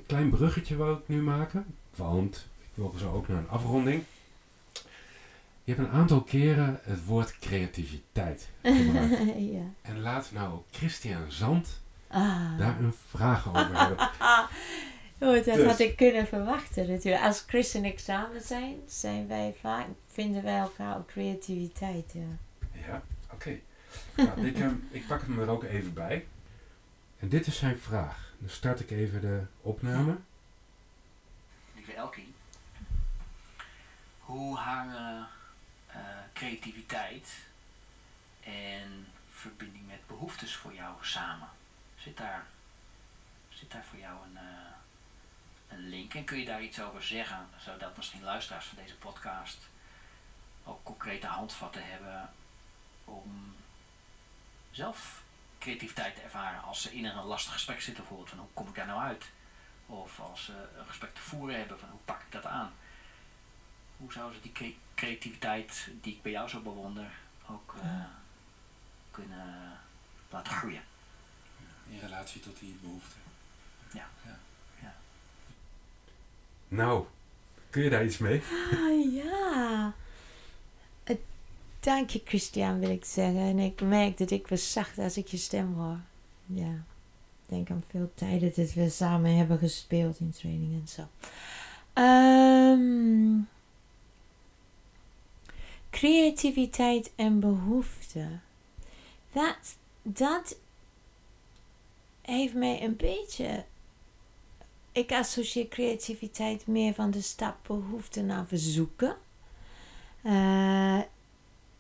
Speaker 2: Klein bruggetje wou ik nu maken, want ik wil zo ook naar een afronding. Je hebt een aantal keren het woord creativiteit gebruikt. ja. En laat nou Christian Zand ah. daar een vraag over hebben.
Speaker 3: Oh, dat dus. had ik kunnen verwachten natuurlijk. Als Chris en ik samen zijn, zijn wij vaak, vinden wij elkaar op creativiteit. Ja,
Speaker 2: ja oké. Nou, ik, um, ik pak hem er ook even bij. En dit is zijn vraag. Dan start ik even de opname.
Speaker 4: Lieve Elkie, hoe hangen uh, creativiteit en verbinding met behoeftes voor jou samen? Zit daar, zit daar voor jou een... Uh, een link. En kun je daar iets over zeggen, zodat misschien luisteraars van deze podcast ook concrete handvatten hebben om zelf creativiteit te ervaren als ze in een lastig gesprek zitten, bijvoorbeeld van hoe kom ik daar nou uit? Of als ze een gesprek te voeren hebben van hoe pak ik dat aan? Hoe zouden ze die creativiteit die ik bij jou zo bewonder ook uh, kunnen laten groeien?
Speaker 2: In relatie tot die behoefte.
Speaker 4: Ja. ja.
Speaker 2: Nou, kun je daar iets mee?
Speaker 3: Ah, ja. Dank je, Christian, wil ik zeggen. En ik merk dat ik was zacht als ik je stem hoor. Ja. Ik denk aan veel tijden dat we samen hebben gespeeld in training en zo. Um, creativiteit en behoefte. Dat, dat heeft mij een beetje ik associeer creativiteit meer van de stap behoefte naar verzoeken. Eh,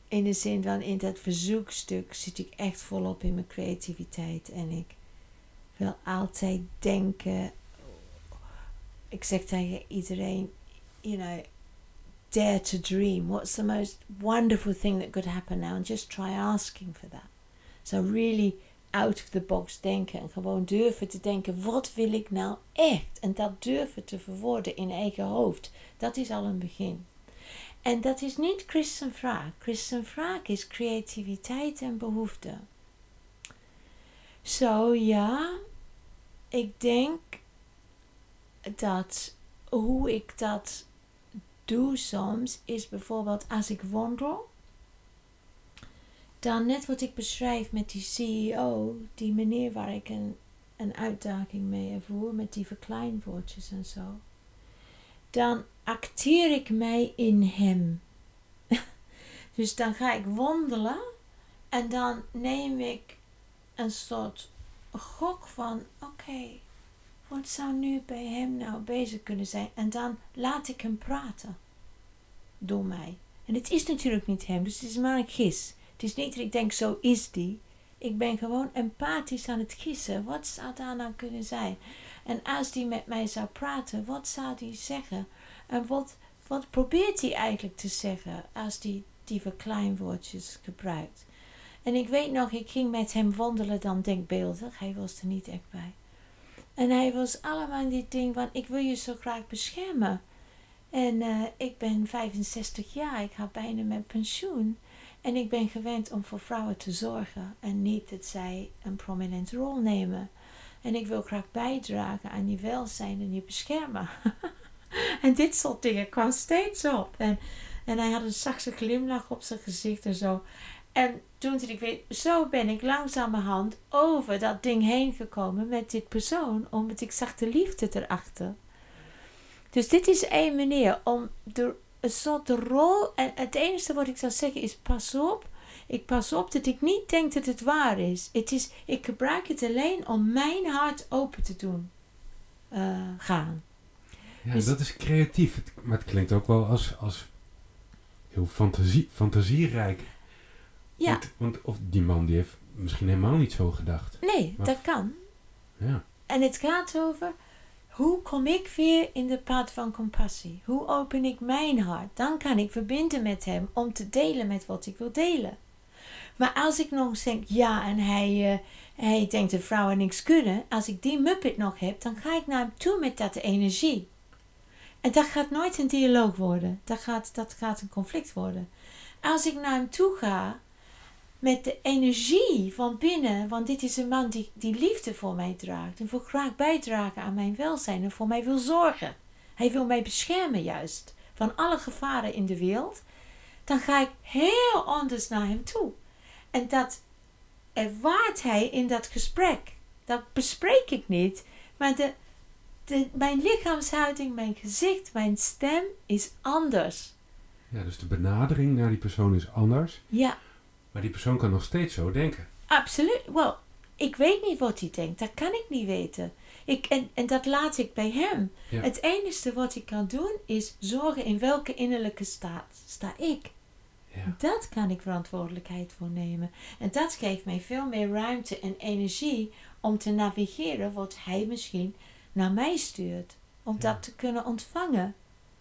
Speaker 3: in de zin van in dat verzoekstuk zit ik echt volop in mijn creativiteit. En ik wil altijd denken. Ik zeg tegen iedereen, you know, dare to dream. What's the most wonderful thing that could happen now? And just try asking for that. So really out of the box denken en gewoon durven te denken, wat wil ik nou echt? En dat durven te verwoorden in eigen hoofd. Dat is al een begin. En dat is niet christen vraag. Christen vraag is creativiteit en behoefte. Zo ja, ik denk dat hoe ik dat doe soms is bijvoorbeeld als ik wandel. Dan net wat ik beschrijf met die CEO, die meneer waar ik een, een uitdaging mee ervoer, met die verkleinwoordjes en zo. Dan acteer ik mij in hem. dus dan ga ik wandelen en dan neem ik een soort gok van: oké, wat zou nu bij hem nou bezig kunnen zijn? En dan laat ik hem praten door mij. En het is natuurlijk niet hem, dus het is maar een gis. Het is niet dat ik denk: zo is die. Ik ben gewoon empathisch aan het gissen. Wat zou daar nou kunnen zijn? En als die met mij zou praten, wat zou die zeggen? En wat, wat probeert hij eigenlijk te zeggen als die die verkleinwoordjes gebruikt? En ik weet nog, ik ging met hem wandelen dan denkbeeldig. Hij was er niet echt bij. En hij was allemaal dit ding van, ik wil je zo graag beschermen. En uh, ik ben 65 jaar, ik ga bijna met pensioen. En ik ben gewend om voor vrouwen te zorgen en niet dat zij een prominente rol nemen. En ik wil graag bijdragen aan je welzijn en je beschermen. en dit soort dingen kwam steeds op. En, en hij had een zachte glimlach op zijn gezicht en zo. En toen ik weet, zo ben ik langzamerhand over dat ding heen gekomen met dit persoon, omdat ik zag de liefde erachter. Dus dit is één manier om de, een soort rol. En het enige wat ik zou zeggen is: pas op. Ik pas op dat ik niet denk dat het waar is. Het is ik gebruik het alleen om mijn hart open te doen uh, gaan.
Speaker 2: Ja, dus, dat is creatief. Maar het klinkt ook wel als, als heel fantasie, fantasierijk. Ja. Want, want, of die man die heeft misschien helemaal niet zo gedacht.
Speaker 3: Nee, dat kan.
Speaker 2: Ja.
Speaker 3: En het gaat over hoe kom ik weer in de pad van compassie? Hoe open ik mijn hart? Dan kan ik verbinden met hem om te delen met wat ik wil delen. Maar als ik nog denk, ja, en hij, uh, hij denkt dat vrouwen niks kunnen. Als ik die muppet nog heb, dan ga ik naar hem toe met dat energie. En dat gaat nooit een dialoog worden. Dat gaat, dat gaat een conflict worden. Als ik naar hem toe ga met de energie van binnen, want dit is een man die, die liefde voor mij draagt en wil graag bijdragen aan mijn welzijn en voor mij wil zorgen. Hij wil mij beschermen juist van alle gevaren in de wereld. Dan ga ik heel anders naar hem toe. En dat ervaart hij in dat gesprek. Dat bespreek ik niet, maar de, de, mijn lichaamshouding, mijn gezicht, mijn stem is anders.
Speaker 2: Ja, dus de benadering naar die persoon is anders.
Speaker 3: Ja.
Speaker 2: Maar die persoon kan nog steeds zo denken.
Speaker 3: Absoluut. Wel, ik weet niet wat hij denkt. Dat kan ik niet weten. Ik, en, en dat laat ik bij hem. Het enige wat ik kan doen is zorgen in welke innerlijke staat sta ik. Ja. Dat kan ik verantwoordelijkheid voor nemen. En dat geeft mij veel meer ruimte en energie om te navigeren wat hij misschien naar mij stuurt. Om dat te kunnen ontvangen.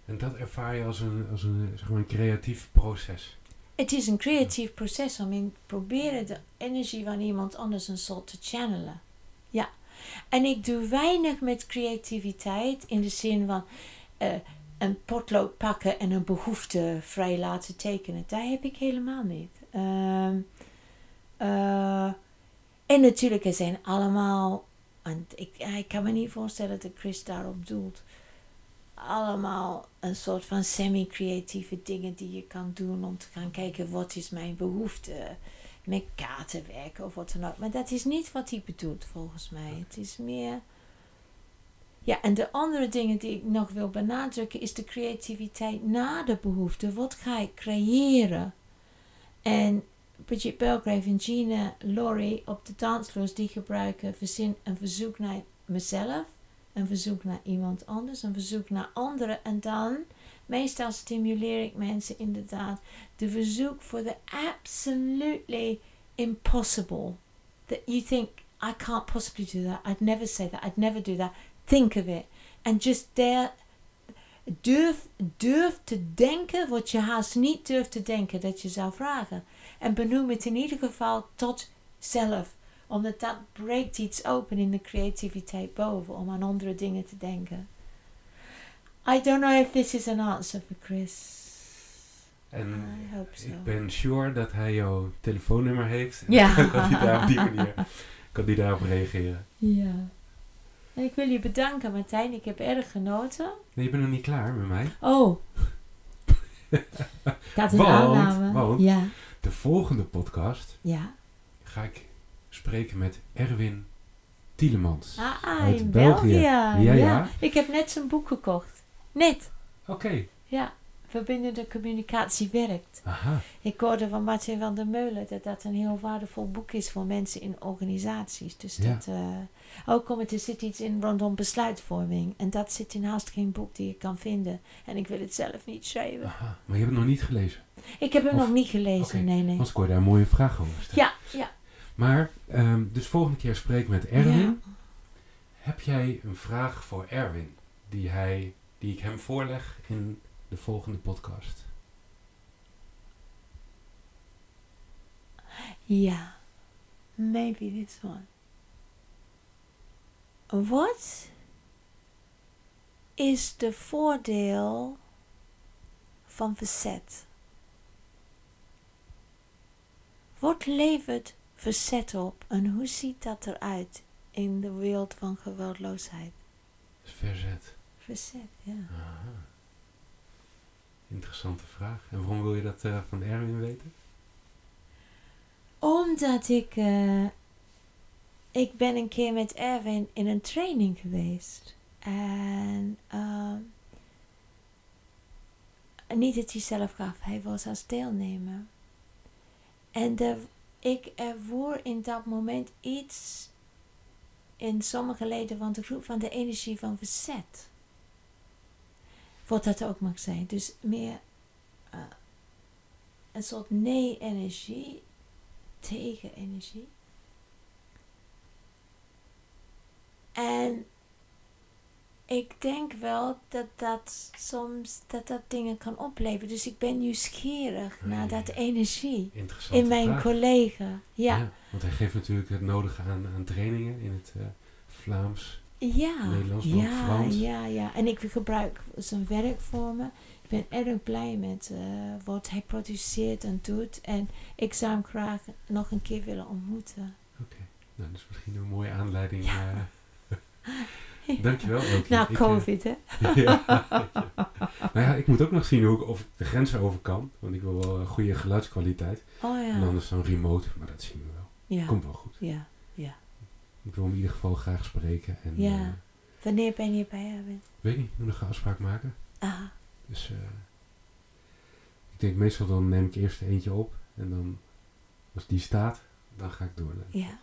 Speaker 2: En dat ervaar je als een, als een, zeg maar een creatief proces.
Speaker 3: Het is een creatief proces om in proberen de energie van iemand anders een soort te channelen. Ja. En ik doe weinig met creativiteit in de zin van uh, een potlood pakken en een behoefte vrij laten tekenen. Dat heb ik helemaal niet. Uh, uh, en natuurlijk, er zijn allemaal want ik, ik kan me niet voorstellen dat Chris daarop doelt. Allemaal een soort van semi-creatieve dingen die je kan doen om te gaan kijken wat is mijn behoefte. Met kaarten werken of wat dan ook. Maar dat is niet wat hij bedoelt volgens mij. Het is meer. Ja, en de andere dingen die ik nog wil benadrukken is de creativiteit na de behoefte. Wat ga ik creëren? En Bridget Belgrave en Gina Laurie op de dansvloer die gebruiken verzin een verzoek naar mezelf, een verzoek naar iemand anders, een verzoek naar anderen en dan meestal stimuleer ik mensen inderdaad de verzoek voor the absolutely impossible. That you think, I can't possibly do that. I'd never say that. I'd never do that. Think of it. And just dare, durf, durf te denken wat je haast niet durft te denken dat je zou vragen. En benoem het in ieder geval tot zelf. Omdat dat breekt iets open in de creativiteit boven. Om aan andere dingen te denken. I don't know if this is an answer for Chris.
Speaker 2: En
Speaker 3: so.
Speaker 2: ik ben sure dat hij jouw telefoonnummer heeft. En
Speaker 3: Ja.
Speaker 2: dan kan hij daar op die manier kan hij daarop reageren.
Speaker 3: Ja. En ik wil je bedanken, Martijn. Ik heb erg genoten.
Speaker 2: Nee, je bent nog niet klaar met mij.
Speaker 3: Oh. ik had een
Speaker 2: Want-
Speaker 3: aanname.
Speaker 2: want-
Speaker 3: Ja.
Speaker 2: De volgende podcast
Speaker 3: Ja.
Speaker 2: ga ik spreken met Erwin Tielemans.
Speaker 3: Ah,
Speaker 2: Uit
Speaker 3: in
Speaker 2: België.
Speaker 3: België.
Speaker 2: Ja,
Speaker 3: Ja,
Speaker 2: ja.
Speaker 3: Ik heb net zijn boek gekocht. Net.
Speaker 2: Oké.
Speaker 3: Ja. Verbindende communicatie werkt.
Speaker 2: Aha.
Speaker 3: Ik hoorde van Martin van der Meulen dat dat een heel waardevol boek is voor mensen in organisaties. Dus
Speaker 2: Ja.
Speaker 3: dat, eh, ook komt er zit iets in rondom besluitvorming. En dat zit in haast geen boek die ik kan vinden. En ik wil het zelf niet schrijven.
Speaker 2: Aha. Maar je hebt het nog niet gelezen.
Speaker 3: Ik heb hem
Speaker 2: Of-
Speaker 3: nog niet gelezen, nee, nee.
Speaker 2: Anders kon je daar een mooie vraag over stellen.
Speaker 3: Ja, ja.
Speaker 2: Maar, ehm, dus volgende keer spreek ik met Erwin.
Speaker 3: Ja.
Speaker 2: Heb jij een vraag voor Erwin die, hij, die ik hem voorleg in de volgende podcast?
Speaker 3: Ja. Maybe this one. Wat is de voordeel van verzet? Wat levert verzet op en hoe ziet dat eruit in de wereld van geweldloosheid?
Speaker 2: Verzet.
Speaker 3: Verzet, ja.
Speaker 2: Aha. Interessante vraag. En waarom wil je dat eh, van Erwin weten?
Speaker 3: Omdat ik. eh, ik ben een keer met Erwin in een training geweest. En. ehm, niet dat hij zelf gaf, hij was als deelnemer. En de, ik ervoer in dat moment iets. in sommige leden van de groep van de energie van verzet. Wat dat ook mag zijn. Dus meer. eh, een soort nee-energie tegen energie. En ik denk wel dat dat soms dat dat dingen kan opleveren. Dus ik ben nieuwsgierig
Speaker 2: Ja,
Speaker 3: naar dat energie in mijn
Speaker 2: vraag.
Speaker 3: collega. Ja,
Speaker 2: Want hij geeft natuurlijk het nodige aan, aan trainingen in het eh, Vlaams.
Speaker 3: Ja,
Speaker 2: Nederlands, maar ook
Speaker 3: ja,
Speaker 2: Frans.
Speaker 3: ja, ja. En ik gebruik zijn werkvormen. Ik ben erg blij met eh, wat hij produceert en doet. En ik zou hem graag nog een keer willen ontmoeten.
Speaker 2: Oké. Nou, dat is misschien een mooie aanleiding.
Speaker 3: Ja.
Speaker 2: eh. Dankjewel.
Speaker 3: Na
Speaker 2: Ik, eh,
Speaker 3: COVID, hè?
Speaker 2: ja, nou ja, ik moet ook nog zien hoe ik, of ik de grenzen over kan. Want ik wil wel een goede geluidskwaliteit.
Speaker 3: Oh
Speaker 2: En
Speaker 3: ja.
Speaker 2: anders dan remote, maar dat zien we wel.
Speaker 3: Ja,
Speaker 2: Komt wel goed.
Speaker 3: ja.
Speaker 2: Ik wil hem in ieder geval graag spreken. En,
Speaker 3: Ja.
Speaker 2: eh,
Speaker 3: Wanneer ben je bij Erwin?
Speaker 2: weet niet, ik moet nog een afspraak maken.
Speaker 3: Ah,
Speaker 2: Dus eh, ik denk meestal dan neem ik eerst er eentje op. En dan, als die staat, dan ga ik door.
Speaker 3: Ja.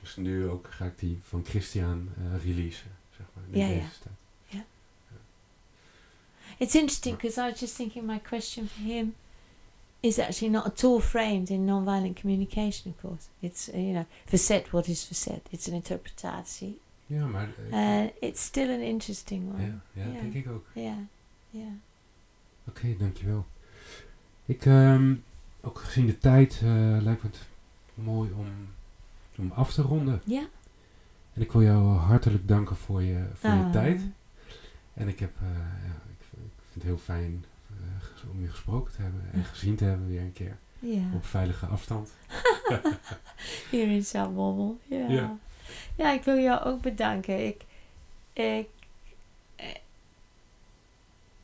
Speaker 2: Dus nu ook ga ik die van Christian eh, releasen, zeg maar.
Speaker 3: Ja,
Speaker 2: deze
Speaker 3: ja.
Speaker 2: tijd.
Speaker 3: it's interesting because I was just thinking my question for him is actually not at all framed in nonviolent communication, of course. It's, uh, you know, facet, what is facet? It's an interpretatie.
Speaker 2: Ja, maar... eh,
Speaker 3: Uh, it's still an interesting one.
Speaker 2: ja, ja,
Speaker 3: ja.
Speaker 2: denk ik ook.
Speaker 3: Yeah, yeah.
Speaker 2: Oké, dankjewel. Ik, ehm, ook gezien de tijd, eh, lijkt me het mooi om, om af te ronden.
Speaker 3: Ja.
Speaker 2: En ik wil jou hartelijk danken voor je, voor je
Speaker 3: Ah.
Speaker 2: tijd. En ik, heb, eh, ja, ik, ik vind het heel fijn om je gesproken te hebben en gezien te hebben weer een keer.
Speaker 3: Ja.
Speaker 2: Op veilige afstand.
Speaker 3: Hier in Zaltbommel. Ja.
Speaker 2: Ja.
Speaker 3: ja. ik wil jou ook bedanken. Ik, ik, eh,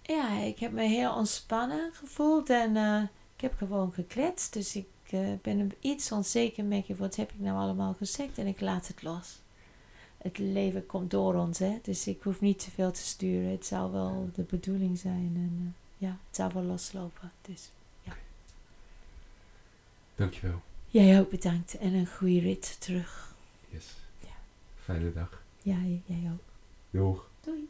Speaker 3: ja, ik heb me heel ontspannen gevoeld en eh, ik heb gewoon gekletst. Dus ik eh, ben een- iets onzeker met je, wat heb ik nou allemaal gezegd? En ik laat het los. Het leven komt door ons, hè. Dus ik hoef niet te veel te sturen. Het zou wel de bedoeling zijn. En eh, ja, het zou wel loslopen. Dus
Speaker 2: Dankjewel.
Speaker 3: jij ook bedankt en een goede rit terug.
Speaker 2: Yes.
Speaker 3: Ja.
Speaker 2: Fijne dag.
Speaker 3: Ja, jij ook.
Speaker 2: Doeg.
Speaker 3: Doei.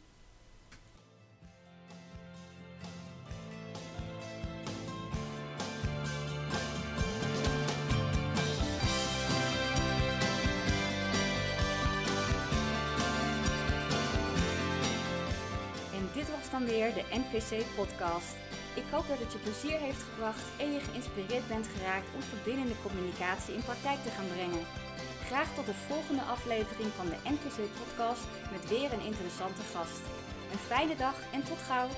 Speaker 1: Dan weer de NVC Podcast. Ik hoop dat het je plezier heeft gebracht en je geïnspireerd bent geraakt om verbindende communicatie in praktijk te gaan brengen. Graag tot de volgende aflevering van de NVC Podcast met weer een interessante gast. Een fijne dag en tot gauw!